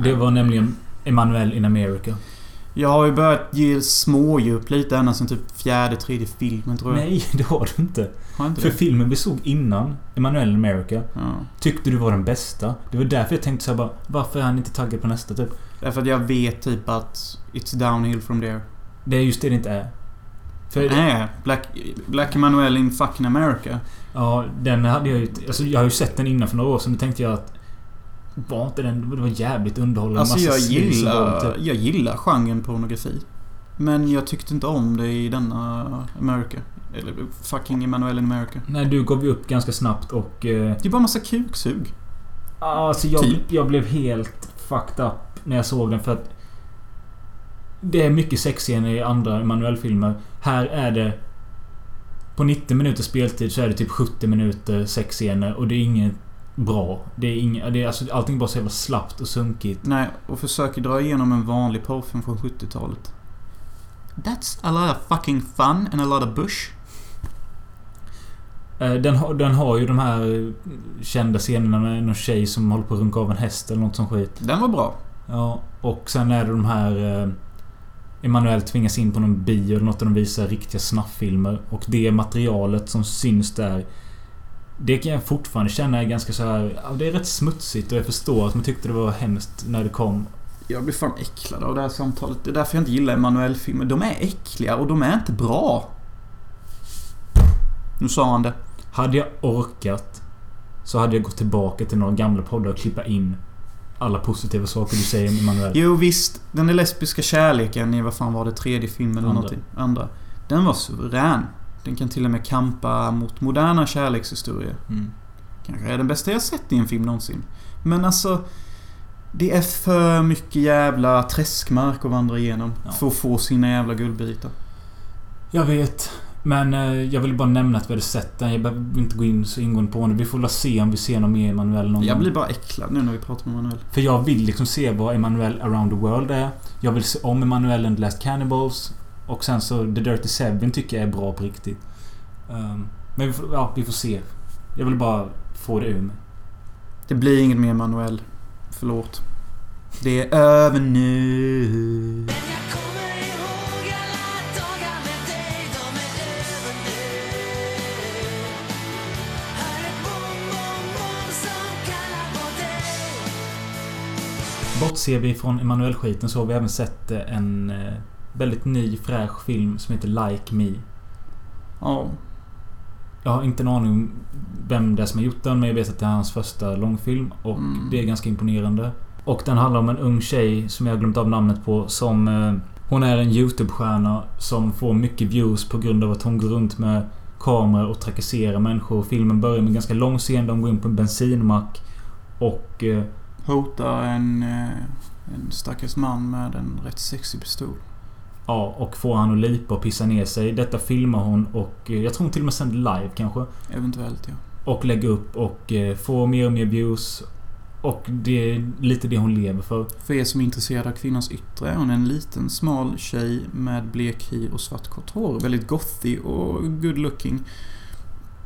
Det var nämligen Emanuel in America. Jag har ju börjat ge smådjup lite ända sen typ fjärde, tredje filmen tror jag. Nej, det har du inte. Har jag inte För det? filmen vi såg innan, Emanuel in America, Ja. tyckte du var den bästa. Det var därför jag tänkte så här bara, varför är han inte taggad på nästa typ? Därför att jag vet typ att it's downhill from there. Det är just det det inte är. För Nej, Black, Black Emanuel in fucking America. Ja, den hade jag ju... Alltså jag har ju sett den innan för några år sedan. Då tänkte jag att... Var inte den... Det var jävligt underhållande. Alltså jag gillar, typ. jag gillar genren pornografi. Men jag tyckte inte om det i denna America. Eller fucking Emanuel in America. Nej, du gav ju upp ganska snabbt och... Eh, Det är bara massa kuksug. alltså jag, Typ. jag blev helt fucked up när jag såg den för att... Det är mycket sexscener i andra Emanuel-filmer. Här är det... På 90 minuters speltid så är det typ 70 minuter sexscener och det är inget bra. Det är inget... Det är, alltså, allting bara så jävla slappt och sunkigt. Nej, och försöker dra igenom en vanlig porrfilm från 70-talet. That's a lot of fucking fun and a lot of bush. Eh, Den har, den har ju de här eh, kända scenerna med någon tjej som håller på att runka av en häst eller något som skit. Den var bra. Ja, och sen är det de här... Eh, Emanuel tvingas in på någon bio eller något där de visar riktiga snafffilmer. Och det materialet som syns där... Det kan jag fortfarande känna är ganska så här... Det är rätt smutsigt och jag förstår att man tyckte det var hemskt när det kom. Jag blir fan äcklad av det här samtalet. Det är därför jag inte gillar Emanuel-filmer. De är äckliga och de är inte bra. Nu sa han det. Hade jag orkat så hade jag gått tillbaka till några gamla poddar och klippa in alla positiva saker du säger om Emanuel. Jo visst, den där lesbiska kärleken i vad fan var det, tredje filmen eller Andra. någonting. Andra. Den var suverän. Den kan till och med kampa mot moderna kärlekshistorier. Mm. Kanske är den bästa jag sett i en film någonsin. Men alltså... Det är för mycket jävla träskmark att vandra igenom. Ja. För att få sina jävla guldbitar. Jag vet. Men eh, jag vill bara nämna att vi hade sett den. Jag behöver inte gå in så ingående på den. Vi får väl se om vi ser något mer Emanuel någon Jag blir bara äcklad nu när vi pratar med Manuel. För jag vill liksom se vad Emanuel around the world är. Jag vill se om Emanuel and the Last Cannibals. Och sen så The Dirty Seven tycker jag är bra på riktigt. Ehm, men vi får, ja, vi får se. Jag vill bara få det ur mig. Det blir inget mer Manuel. Förlåt. Det är över nu. Bortser vi från Emanuel-skiten så har vi även sett eh, en eh, väldigt ny fräsch film som heter Like Me. Ja. Jag har inte en aning om vem det är som har gjort den men jag vet att det är hans första långfilm och Mm. det är ganska imponerande. Och den handlar om en ung tjej som jag har glömt av namnet på som... Eh, hon är en YouTube-stjärna som får mycket views på grund av att hon går runt med kameror och trakasserar människor. Filmen börjar med en ganska lång scen. De går in på en bensinmack och... Eh, Hotar en, eh, en stackars man med en rätt sexig pistol. Ja, och får han att lipa och pissa ner sig. Detta filmar hon och eh, jag tror hon till och med sänder live kanske. Eventuellt ja. Och lägger upp och eh, får mer och mer views. Och det är lite det hon lever för. För er som är intresserade av kvinnans yttre är hon en liten smal tjej med blek hy och svart kort hår. Väldigt gothy och good looking.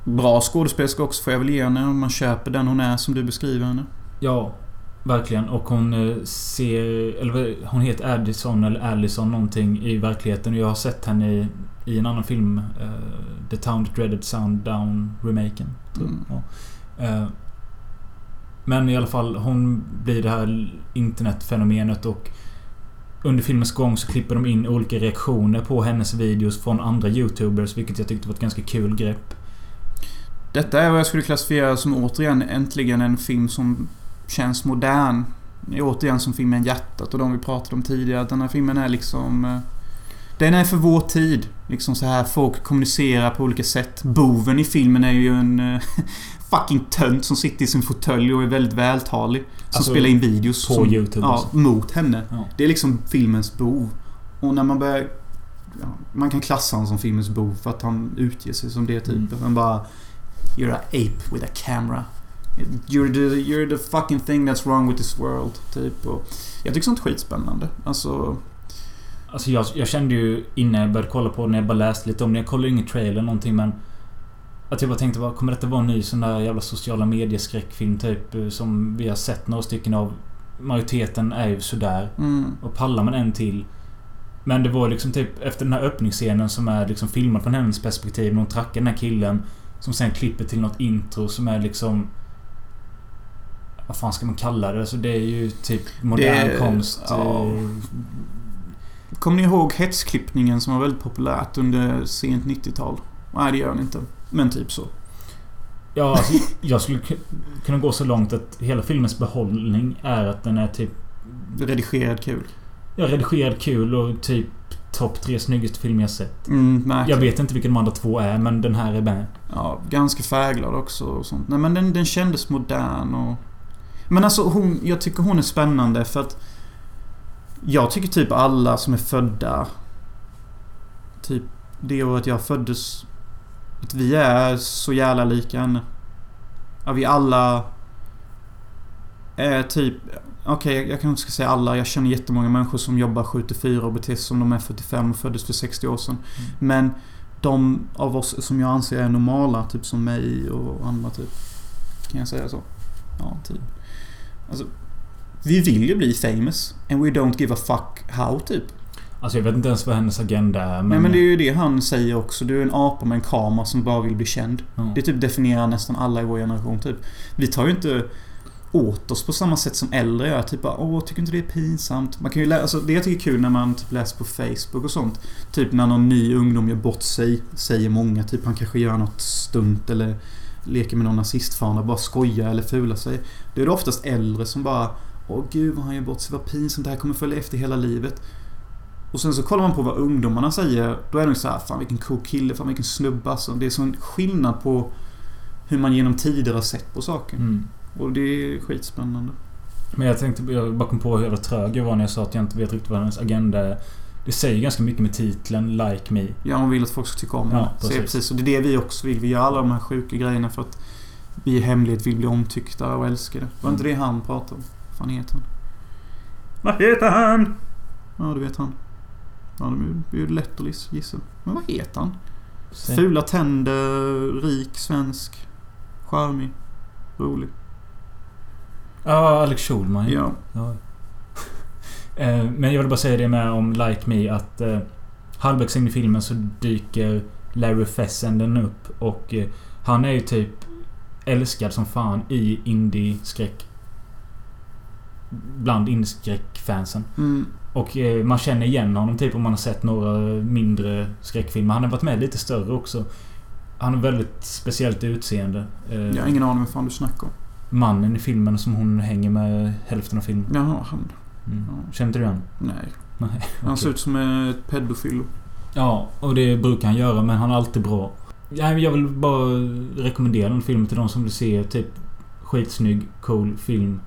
Bra skådespelerska också får jag väl ge henne om man köper den hon är som du beskriver henne. Ja, verkligen. Och hon eh, ser... Eller hon heter Addison eller Allison någonting i verkligheten. Och jag har sett henne i, i en annan film. eh, The Town That Dreaded Sound Down remaken. Mm. Ja. Eh, men i alla fall, hon blir det här internetfenomenet och under filmens gång så klipper de in olika reaktioner på hennes videos från andra YouTubers, vilket jag tyckte var ett ganska kul grepp. Detta är vad jag skulle klassifiera som återigen äntligen en film som känns modern. Återigen som filmen Hjärtat och de vi pratade om tidigare. Att den här filmen är liksom... eh, Den är för vår tid. Liksom så här folk kommunicerar på olika sätt. Boven i filmen är ju en eh, fucking tönt som sitter i sin fåtölj och är väldigt vältalig. Som Alltså, spelar in videos. På som, YouTube Ja, alltså. mot henne. Ja. Det är liksom filmens bov. Och när man börjar... Ja, man kan klassa honom som filmens bov för att han utger sig som det typen. Mm. Men bara... You're a ape with a camera. You're the, you're the fucking thing that's wrong with this world. Typ. Och jag tycker sånt är skitspännande. Alltså... Alltså jag, jag kände ju innan jag började kolla på när jag bara läste lite om det. Jag kollade ingen trailer eller någonting men... Att jag bara tänkte, vad, kommer detta vara en ny sån där jävla sociala medieskräckfilm typ? eh, Som vi har sett några stycken av. Majoriteten är ju sådär. Mm, Och pallar man en till. Men det var liksom typ efter den här öppningsscenen som är liksom filmad från hennes perspektiv. När hon trackar den här killen. Som sen klipper till något intro som är liksom... Vad fan ska man kalla det? Alltså det är ju typ modern Det- konst. ja. eh, Kommer ni ihåg hetsklippningen som var väldigt populärt under sent 90-tal? Nej, det gör ni inte. Men typ så. Ja, alltså, jag skulle ku- kunna gå så långt att hela filmens behållning är att den är typ... Redigerad kul. Ja, redigerad kul och typ topp tre snyggaste filmer jag sett. Mm. Jag vet inte vilka de andra två är, men den här är med. Ja, ganska färglad också och sånt. Nej men den, den kändes modern och... Men alltså hon, jag tycker hon är spännande för att... Jag tycker typ alla som är födda... Typ det året jag föddes... Att vi är så jävla lika henne. Ja, vi alla... Är typ... Okej, jag kanske inte ska säga alla. Jag känner jättemånga människor som jobbar 74 och beter sig som de är 45 och föddes för 60 år sedan. Men de av oss som jag anser är normala, typ som mig och andra typ. Kan jag säga så? Ja, typ. Alltså, vi vill ju bli famous. And we don't give a fuck how, typ. Alltså jag vet inte ens vad hennes agenda är, men... Nej, men det är ju det han säger också. Du är en apa med en kamera som bara vill bli känd. Ja. Det typ definierar nästan alla i vår generation, typ. Vi tar ju inte åt oss på samma sätt som äldre gör. Typ bara, åh, tycker inte det är pinsamt? Man kan ju läsa, alltså, det jag tycker är kul när man typ läser på Facebook och sånt. Typ när någon ny ungdom gör bort sig, säger många. Typ han kanske gör något stunt eller leker med någon nazistfana, bara skojar eller fular sig. Det är det oftast äldre som bara, åh gud vad han gör bort sig, vad pinsamt, det här kommer följa efter hela livet. Och sen så kollar man på vad ungdomarna säger. Då är det så här, fan vilken cool kille, fan vilken snubbe alltså. Det är sån skillnad på hur man genom tider har sett på saker. Mm. Och det är skitspännande. Men jag tänkte, jag bara kom på hur jävla trög jag var när jag sa att jag inte vet riktigt vad hennes agenda är. Det säger ganska mycket med titeln Like Me. Ja, hon vill att folk ska tycka om Ja, henne. Så precis. precis. Och det är det vi också vill. Vi gör alla de här sjuka grejerna för att vi i hemlighet vill bli omtyckta och älskade. Var inte det han pratade om? Vad fan heter han? Vad heter han? Ja, du vet han. Ja, det är- ju lätt att gissa. Men vad heter han? Säg. Fula tänder, rik, svensk, charmig, rolig. Ja, Alex Schulman. Ja. Ja. Eh, Men jag vill bara säga det med om Like Me att eh, halvvägs in i filmen så dyker Larry Fessenden upp och eh, han är ju typ älskad som fan i indie-skräck. Bland indie-skräckfansen. Mm. Och man känner igen honom typ om man har sett några mindre skräckfilmer. Han har varit med lite större också. Han har väldigt speciellt utseende. Jag har ingen aning vad fan du snackar om. Mannen i filmen som hon hänger med hälften av filmen. Jaha, han... Mm. Ja. Inte du igen? Nej. Nej. Han ser ut som ett pedofilo. Ja, och det brukar han göra men han är alltid bra. Ja, Jag vill bara rekommendera den filmen till de som vill se typ skitsnygg, cool film.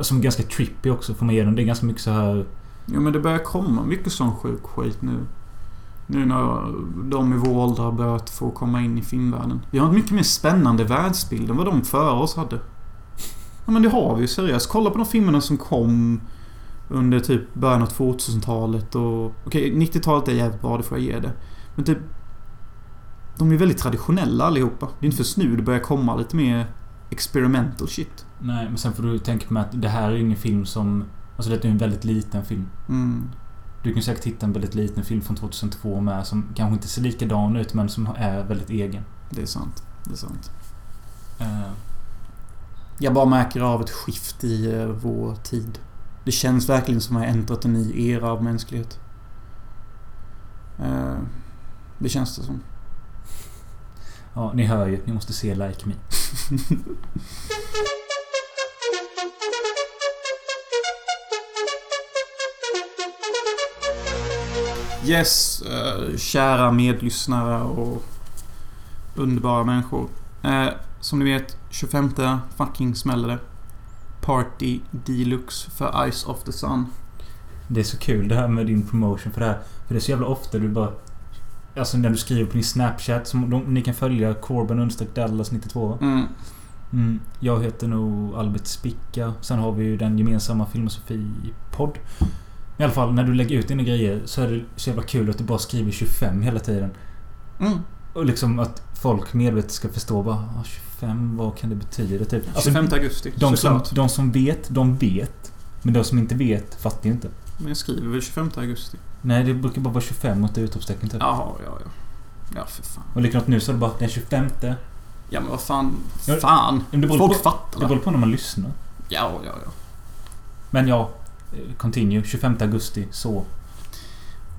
Som är ganska trippy också får man ge den. Det är ganska mycket så här... Jo men det börjar komma mycket sån sjuk skit nu. Nu när de i vår ålder har börjat få komma in i filmvärlden. Vi har en mycket mer spännande världsbild än vad de före oss hade. Ja men det har vi ju seriöst. Kolla på de filmerna som kom under typ början av 2000-talet och... Okej, 90-talet är jävligt bra, det får jag ge det. Men typ... De är väldigt traditionella allihopa. Det är inte först nu det börjar komma lite mer experimental shit. Nej, men sen får du tänka på att det här är ingen film som... Alltså det är en väldigt liten film. Mm. Du kan säkert hitta en väldigt liten film från 2002 med som kanske inte ser likadan ut men som är väldigt egen. Det är sant. Det är sant. Eh, Jag bara märker av ett skift i eh, vår tid. Det känns verkligen som att jag äntrat en ny era av mänsklighet. Eh, det känns det som. ja, ni hör ju. Ni måste se Like Me. Yes, eh, kära medlyssnare och underbara människor. Som ni vet, 25 fucking smäller det. Party Deluxe för Ice of the Sun. Det är så kul det här med din promotion för det här. För det är så jävla ofta du bara... Alltså när du skriver på din Snapchat som de, ni kan följa Corben understreck Dallas 92. Mm. Mm, jag heter nog Albert Spicka. Sen har vi ju den gemensamma Filmosofi-podd. I alla fall när du lägger ut dina grejer så är det så jävla kul att du bara skriver 25 hela tiden. Mm. Och liksom att folk medvetet ska förstå bara ah, 25, vad kan det betyda? Typ. Alltså, 25 augusti, de, som, de som vet, de vet. Men de som inte vet fattar ju inte. Men jag skriver väl 25 augusti? Nej, det brukar bara vara 25 mot utropstecken typ. Jaha, ja, ja. Ja, för fan. Och likadant nu så är det bara den 25. Ja, men vad fan. Ja, Fan. men det Folk på- fattar Det beror på när man lyssnar. Ja, ja, ja. Men ja, eh, continue. 25 augusti, så.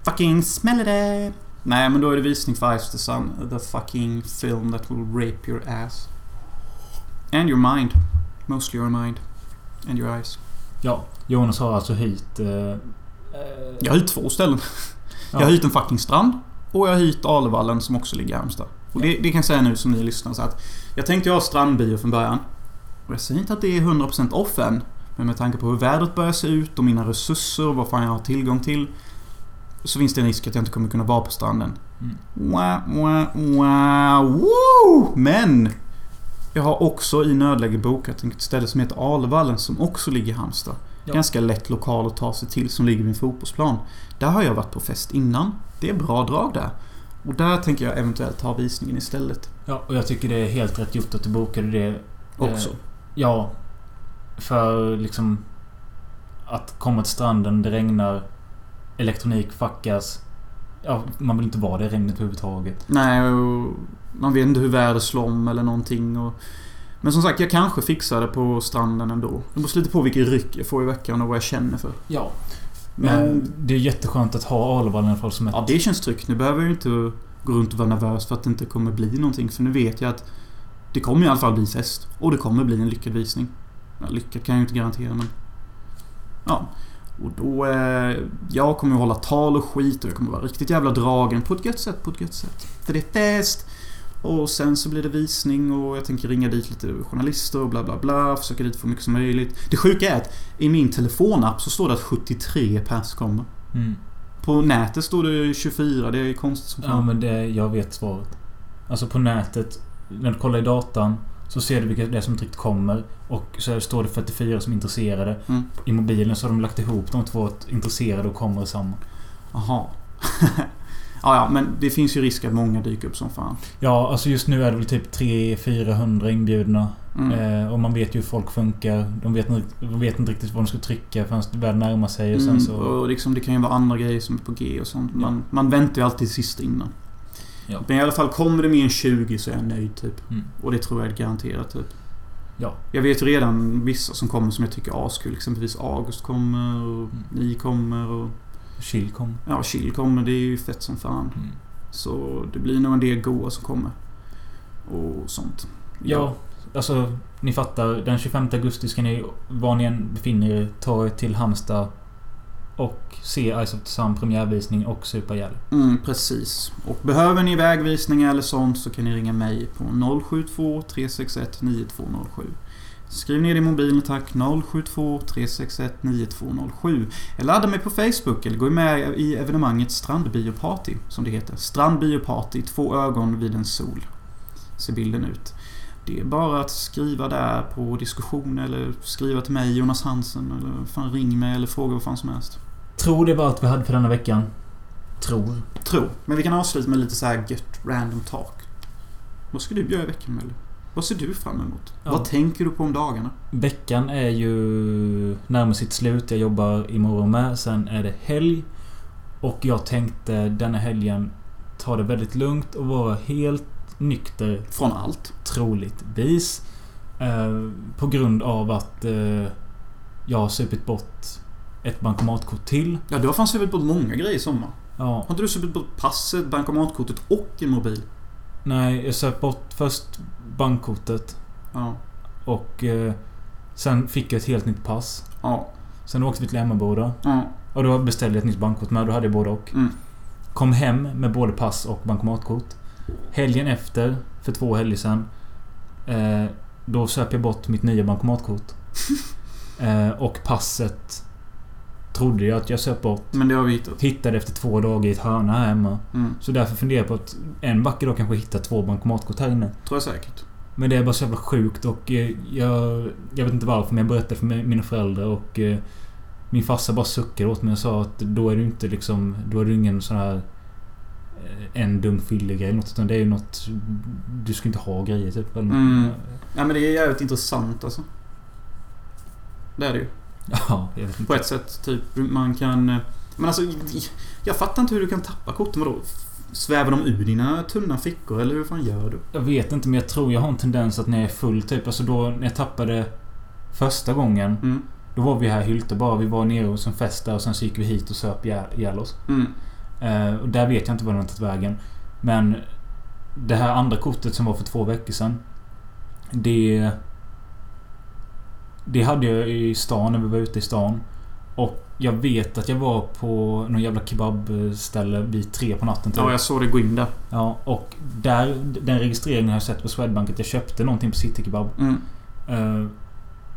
Fucking smäller det. Nej, men då är det visning för Ice the Sun. The fucking film that will rape your ass. And your mind. Mostly your mind. And your eyes. Ja, Jonas har alltså hyrt... Eh, eh, Jag har hyrt två ställen. Jag har hyrt en fucking strand. Och jag har hyrt Alevallen som också ligger i Halmstad. Och det, det kan jag säga nu som ni lyssnar så att Jag tänkte ha strandbio från början. Och jag säger inte att det är 100% off än. Men med tanke på hur vädret börjar se ut och mina resurser och vad fan jag har tillgång till. Så finns det en risk att jag inte kommer kunna vara på stranden. Mm. Wah, wah, wah, woo! Men! Jag har också i nödläge bokat ett ställe som heter Alvallen som också ligger i Halmstad. Ja. Ganska lätt lokal att ta sig till som ligger vid en fotbollsplan. Där har jag varit på fest innan. Det är bra drag där. Och där tänker jag eventuellt ha visningen istället. Ja, och jag tycker det är helt rätt gjort att du bokade det. Också. Eh, ja. För liksom... Att komma till stranden, det regnar. Elektronik fuckas. Ja, man vill inte vara i regnet överhuvudtaget. Nej, och man vet inte hur vädret slår om eller någonting. Och... Men som sagt, jag kanske fixar det på stranden ändå. Det beror lite på vilken ryck jag får i veckan och vad jag känner för. Ja. Men... Det är jätteskönt att ha Alevallen i alla fall som ett... Ja, det känns tryggt. Nu behöver jag inte gå runt och vara nervös för att det inte kommer bli någonting. För nu vet jag att det kommer i alla fall bli fest. Och det kommer bli en lyckad visning. Ja, lyckad kan jag ju inte garantera men... Ja. Och då... Eh, jag kommer att hålla tal och skit och jag kommer vara riktigt jävla dragen på ett gött sätt, på ett gött sätt. För det är fest! Och sen så blir det visning och jag tänker ringa dit lite journalister och bla bla bla. Försöka dit få mycket som möjligt. Det sjuka är att i min telefonapp så står det att 73 pers kommer. Mm. På nätet står det 24. Det är konstigt som Ja, fan. men det, jag vet svaret. Alltså på nätet, när du kollar i datan så ser du vilka det är som riktigt kommer. Och så står det 44 som är intresserade. Mm. I mobilen så har de lagt ihop de två intresserade och kommer samman. Jaha. ja, ja, men det finns ju risk att många dyker upp som fan. Ja, alltså just nu är det väl typ 300-400 inbjudna. Mm. Eh, och man vet ju hur folk funkar. De vet, inte- de vet inte riktigt vad de ska trycka förrän det börjar närma sig. Och sen Mm, så... och liksom, det kan ju vara andra grejer som är på G och sånt. Man, man väntar ju alltid sist innan. Ja. Men i alla fall, kommer det mer än 20 så är jag nöjd typ. Mm. Och det tror jag är garanterat typ. Ja. Jag vet redan vissa som kommer som jag tycker är askul. Exempelvis August kommer och Mm. ni kommer och... Chill kom. Ja, Chill kommer. Det är ju fett som fan. Mm. Så det blir nog en del goa som kommer. Och sånt. Ja, alltså ni fattar. Den 25 augusti ska ni, var ni än befinner er, ta er till Halmstad och se Ice of the Sun premiärvisning och supa ihjäl. Mm, precis. Och behöver ni vägvisningar eller sånt så kan ni ringa mig på 072 361 9207. Skriv ner det i mobilen tack 072 361 9207. Eller ladda mig på Facebook eller gå med i evenemanget Strandbioparty som det heter. Strandbioparty, två ögon vid en sol. Ser bilden ut. Det är bara att skriva där på diskussion eller skriva till mig Jonas Hansen eller fan ring mig eller fråga vad fan som helst. Tror det var allt vi hade för denna veckan. Tror. Tror. Men vi kan avsluta med lite så här gött random talk. Vad ska du göra i veckan Mölle? Vad ser du fram emot? Ja. Vad tänker du på om dagarna? Veckan är ju närmare sitt slut. Jag jobbar imorgon med. Sen är det helg. Och jag tänkte denna helgen ta det väldigt lugnt och vara helt nykter Från allt. troligtvis. Eh, på grund av att eh, jag har supit bort ett bankomatkort till. Ja, du har fan supit bort många grejer i sommar. Ja, Har inte du supit bort passet, bankomatkortet och en mobil? nej, jag söp bort först bankkortet. Ja. Och eh, sen fick jag ett helt nytt pass. Ja. Sen åkte vi till Emmaboda. Ja. Och då beställde jag ett nytt bankkort med. Då hade jag både och. Mm. Kom hem med både pass och bankomatkort. Helgen efter, för två helger sedan. Eh, då söp jag bort mitt nya bankomatkort. eh, och passet trodde jag att jag söp bort. Men det har vi hittat. Hittade efter två dagar i ett hörna här hemma. Mm. Så därför funderar jag på att en vacker dag kanske hitta två bankomatkort här inne. Tror jag säkert. Men det är bara så jävla sjukt och eh, jag... Jag vet inte varför men jag berättade för mi- mina föräldrar och... Eh, min farsa bara suckade åt mig och sa att då är du inte liksom... Då är du ingen sån här... eh, En dum fyllig grej eller något utan det är ju något... Du ska inte ha grejer typ. Eller, Mm. Ja, men det är jävligt intressant alltså. Det är det ju. Ja. På ett sätt. Typ, man kan... eh, Men alltså, jag fattar inte hur du kan tappa korten. Vadå? Svävar de ur dina tunna fickor eller hur fan gör du? Jag vet inte men jag tror jag har en tendens att när jag är full typ. Alltså då när jag tappade första gången. Mm. Då var vi här i Hylte bara. Vi var nere hos en fest där och sen så gick vi hit och söp ihjäl oss. Mm. Eh, och där vet jag inte var den har tagit vägen. Men det här andra kortet som var för två veckor sedan. Det... Det hade jag i stan när vi var ute i stan. Och jag vet att jag var på någon jävla kebabställe vid tre på natten typ. Ja, jag såg det gå in där. Ja, och där, den registreringen har jag sett på Swedbank att jag köpte någonting på City Kebab. Mm. Eh,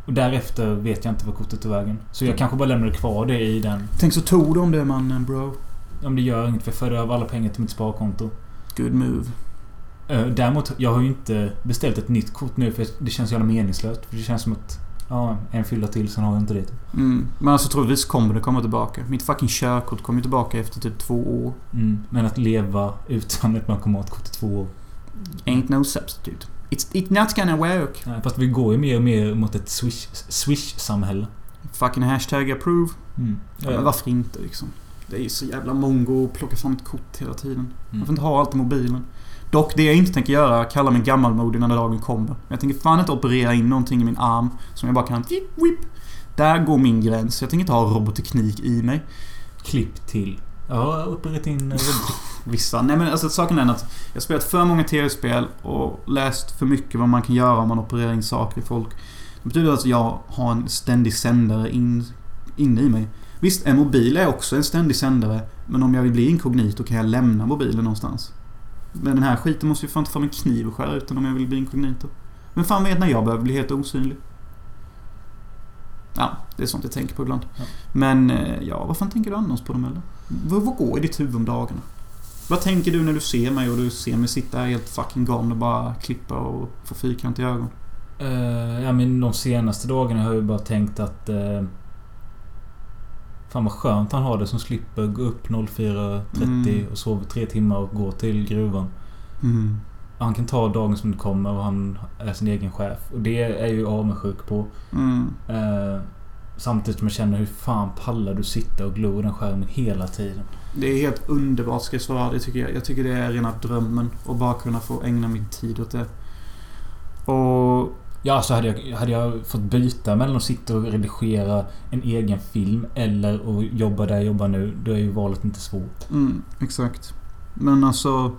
och därefter vet jag inte vad kortet tog vägen. Så jag kanske bara lämnade kvar det i den. Tänk så tog de det mannen bro. Om det gör inget för jag förde över alla pengar till mitt sparkonto. Good move. Eh, Däremot, jag har ju inte beställt ett nytt kort nu för det känns jävla meningslöst. För det känns som att... Ja, en fylla till, sen har jag inte det. Mm. Men alltså troligtvis kommer det komma tillbaka. Mitt fucking körkort kommer tillbaka efter typ två år. Mm. Men att leva utan ett bankomatkort i två år. Ain't no substitute. It's, it's not gonna work. Nej, Fast vi går ju mer och mer mot ett swish- swish-samhälle. Fucking hashtag approve. Mm. Ja, men varför inte liksom? Det är ju så jävla mongo att plocka fram ett kort hela tiden. Man får inte ha allt i mobilen. Dock, det jag inte tänker göra, kalla mig gammalmodig när dagen kommer. Men jag tänker fan inte operera in någonting i min arm som jag bara kan... Whip, whip. Där går min gräns. Jag tänker inte ha robotteknik i mig. Klipp till. Ja, opererat in... Vissa. Nej men alltså saken är att jag har spelat för många tv-spel och läst för mycket vad man kan göra om man opererar in saker i folk. Det betyder att jag har en ständig sändare in, inne i mig. Visst, en mobil är också en ständig sändare. Men om jag vill bli inkognito kan jag lämna mobilen någonstans. Men den här skiten måste ju fan ta fram en kniv och skära ut den om jag vill bli inkognito. Men fan vet när jag behöver bli helt osynlig. Ja, det är sånt jag tänker på ibland. Ja. Men, eh, ja, vad fan tänker du annars på dem eller? Vad, vad går i ditt huvud om dagarna? Vad tänker du när du ser mig och du ser mig sitta här helt fucking galen och bara klippa och få fyrkantiga ögon? Eh, ja, men de senaste dagarna har jag ju bara tänkt att... Uh, fan vad skönt han har det som slipper gå upp 04.30 Mm. och sova tre timmar och gå till gruvan. Mm. Han kan ta dagen som det kommer och han är sin egen chef. Och det är jag ju avundsjuk på. Mm. Eh, samtidigt som jag känner hur fan pallar du sitta och glo i den skärmen hela tiden? Det är helt underbart ska jag svara. Det tycker jag. jag tycker det är rena drömmen. att bara kunna få ägna min tid åt det. Och... Ja, så hade jag, hade jag fått byta mellan att sitta och redigera en egen film eller att jobba där jag jobbar nu. Då är ju valet inte svårt. Mm, exakt. Men alltså...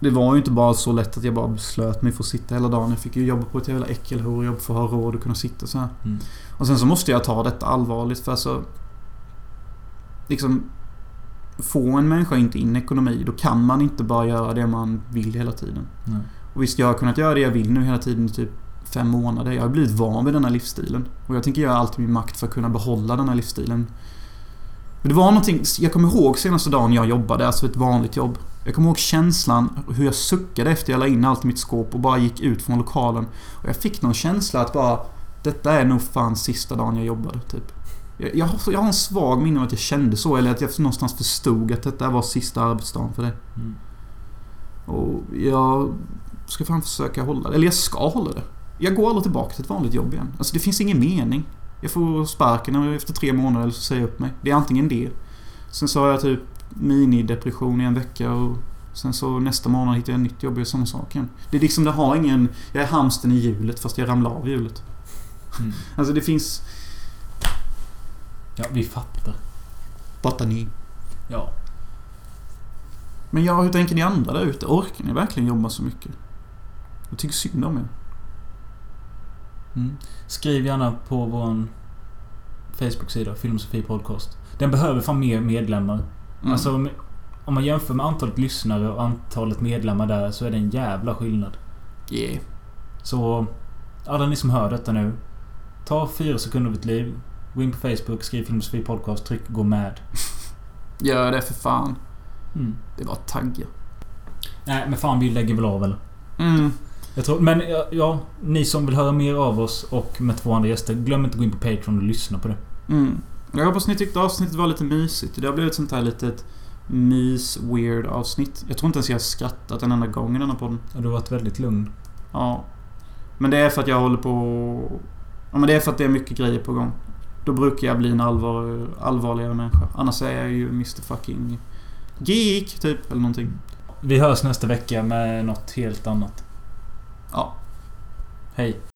Det var ju inte bara så lätt att jag bara beslöt mig för att sitta hela dagen. Jag fick ju jobba på ett jävla äckelhorjobb för att ha råd att kunna sitta så här. Mm. Och sen så måste jag ta detta allvarligt för alltså... Liksom... Får en människa inte in ekonomi, då kan man inte bara göra det man vill hela tiden. Nej. Och visst, jag har kunnat göra det jag vill nu hela tiden i typ fem månader. Jag har blivit van vid den här livsstilen. Och jag tänker göra allt i min makt för att kunna behålla den här livsstilen. Men det var någonting, jag kommer ihåg senaste dagen jag jobbade, alltså ett vanligt jobb. Jag kommer ihåg känslan, hur jag suckade efter jag la in allt i mitt skåp och bara gick ut från lokalen. Och jag fick någon känsla att bara, detta är nog fan sista dagen jag jobbade, typ. Jag, jag, har, jag har en svag minne av att jag kände så, eller att jag någonstans förstod att detta var sista arbetsdagen för det. Mm. Och jag ska fan försöka hålla det. Eller jag ska hålla det. Jag går aldrig tillbaka till ett vanligt jobb igen. Alltså det finns ingen mening. Jag får sparken efter tre månader eller så säger jag upp mig. Det är antingen det. Sen så har jag typ minidepression i en vecka och sen så nästa månad hittar jag ett nytt jobb och gör samma sak igen. Det är liksom, det har ingen... Jag är hamsten i hjulet fast jag ramlar av hjulet. Mm. Alltså det finns... Ja, vi fattar. Fattar ni? Ja. Men ja, hur tänker ni andra där ute? Orkar ni verkligen jobba så mycket? Jag tycker synd om er. Mm. Skriv gärna på vår Facebook-sida, Filmosofi Podcast. Den behöver fan mer medlemmar. Mm. Alltså, om- om man jämför med antalet lyssnare och antalet medlemmar där så är det en jävla skillnad. Yeah. Så alla ni som hör detta nu. Ta fyra sekunder av ditt liv. Gå in på Facebook, skriv Filmosofi Podcast, tryck gå med. Gör det för fan. Mm. Det var tagga. Nej, men fan vi lägger väl av eller? Mm. Jag tror, men ja, ja, ni som vill höra mer av oss och med två andra gäster. Glöm inte att gå in på Patreon och lyssna på det. Mm. Jag hoppas ni tyckte avsnittet var lite mysigt. Det har blivit ett sånt här litet mys-weird avsnitt. Jag tror inte ens jag har skrattat en enda gång i denna podden. Och du har varit väldigt lugn. Ja. Men det är för att jag håller på... Ja men det är för att det är mycket grejer på gång. Då brukar jag bli en allvar, allvarligare människa. Annars är jag ju Mr fucking Geek, typ. Eller någonting. Vi hörs nästa vecka med något helt annat. Ja. Hej.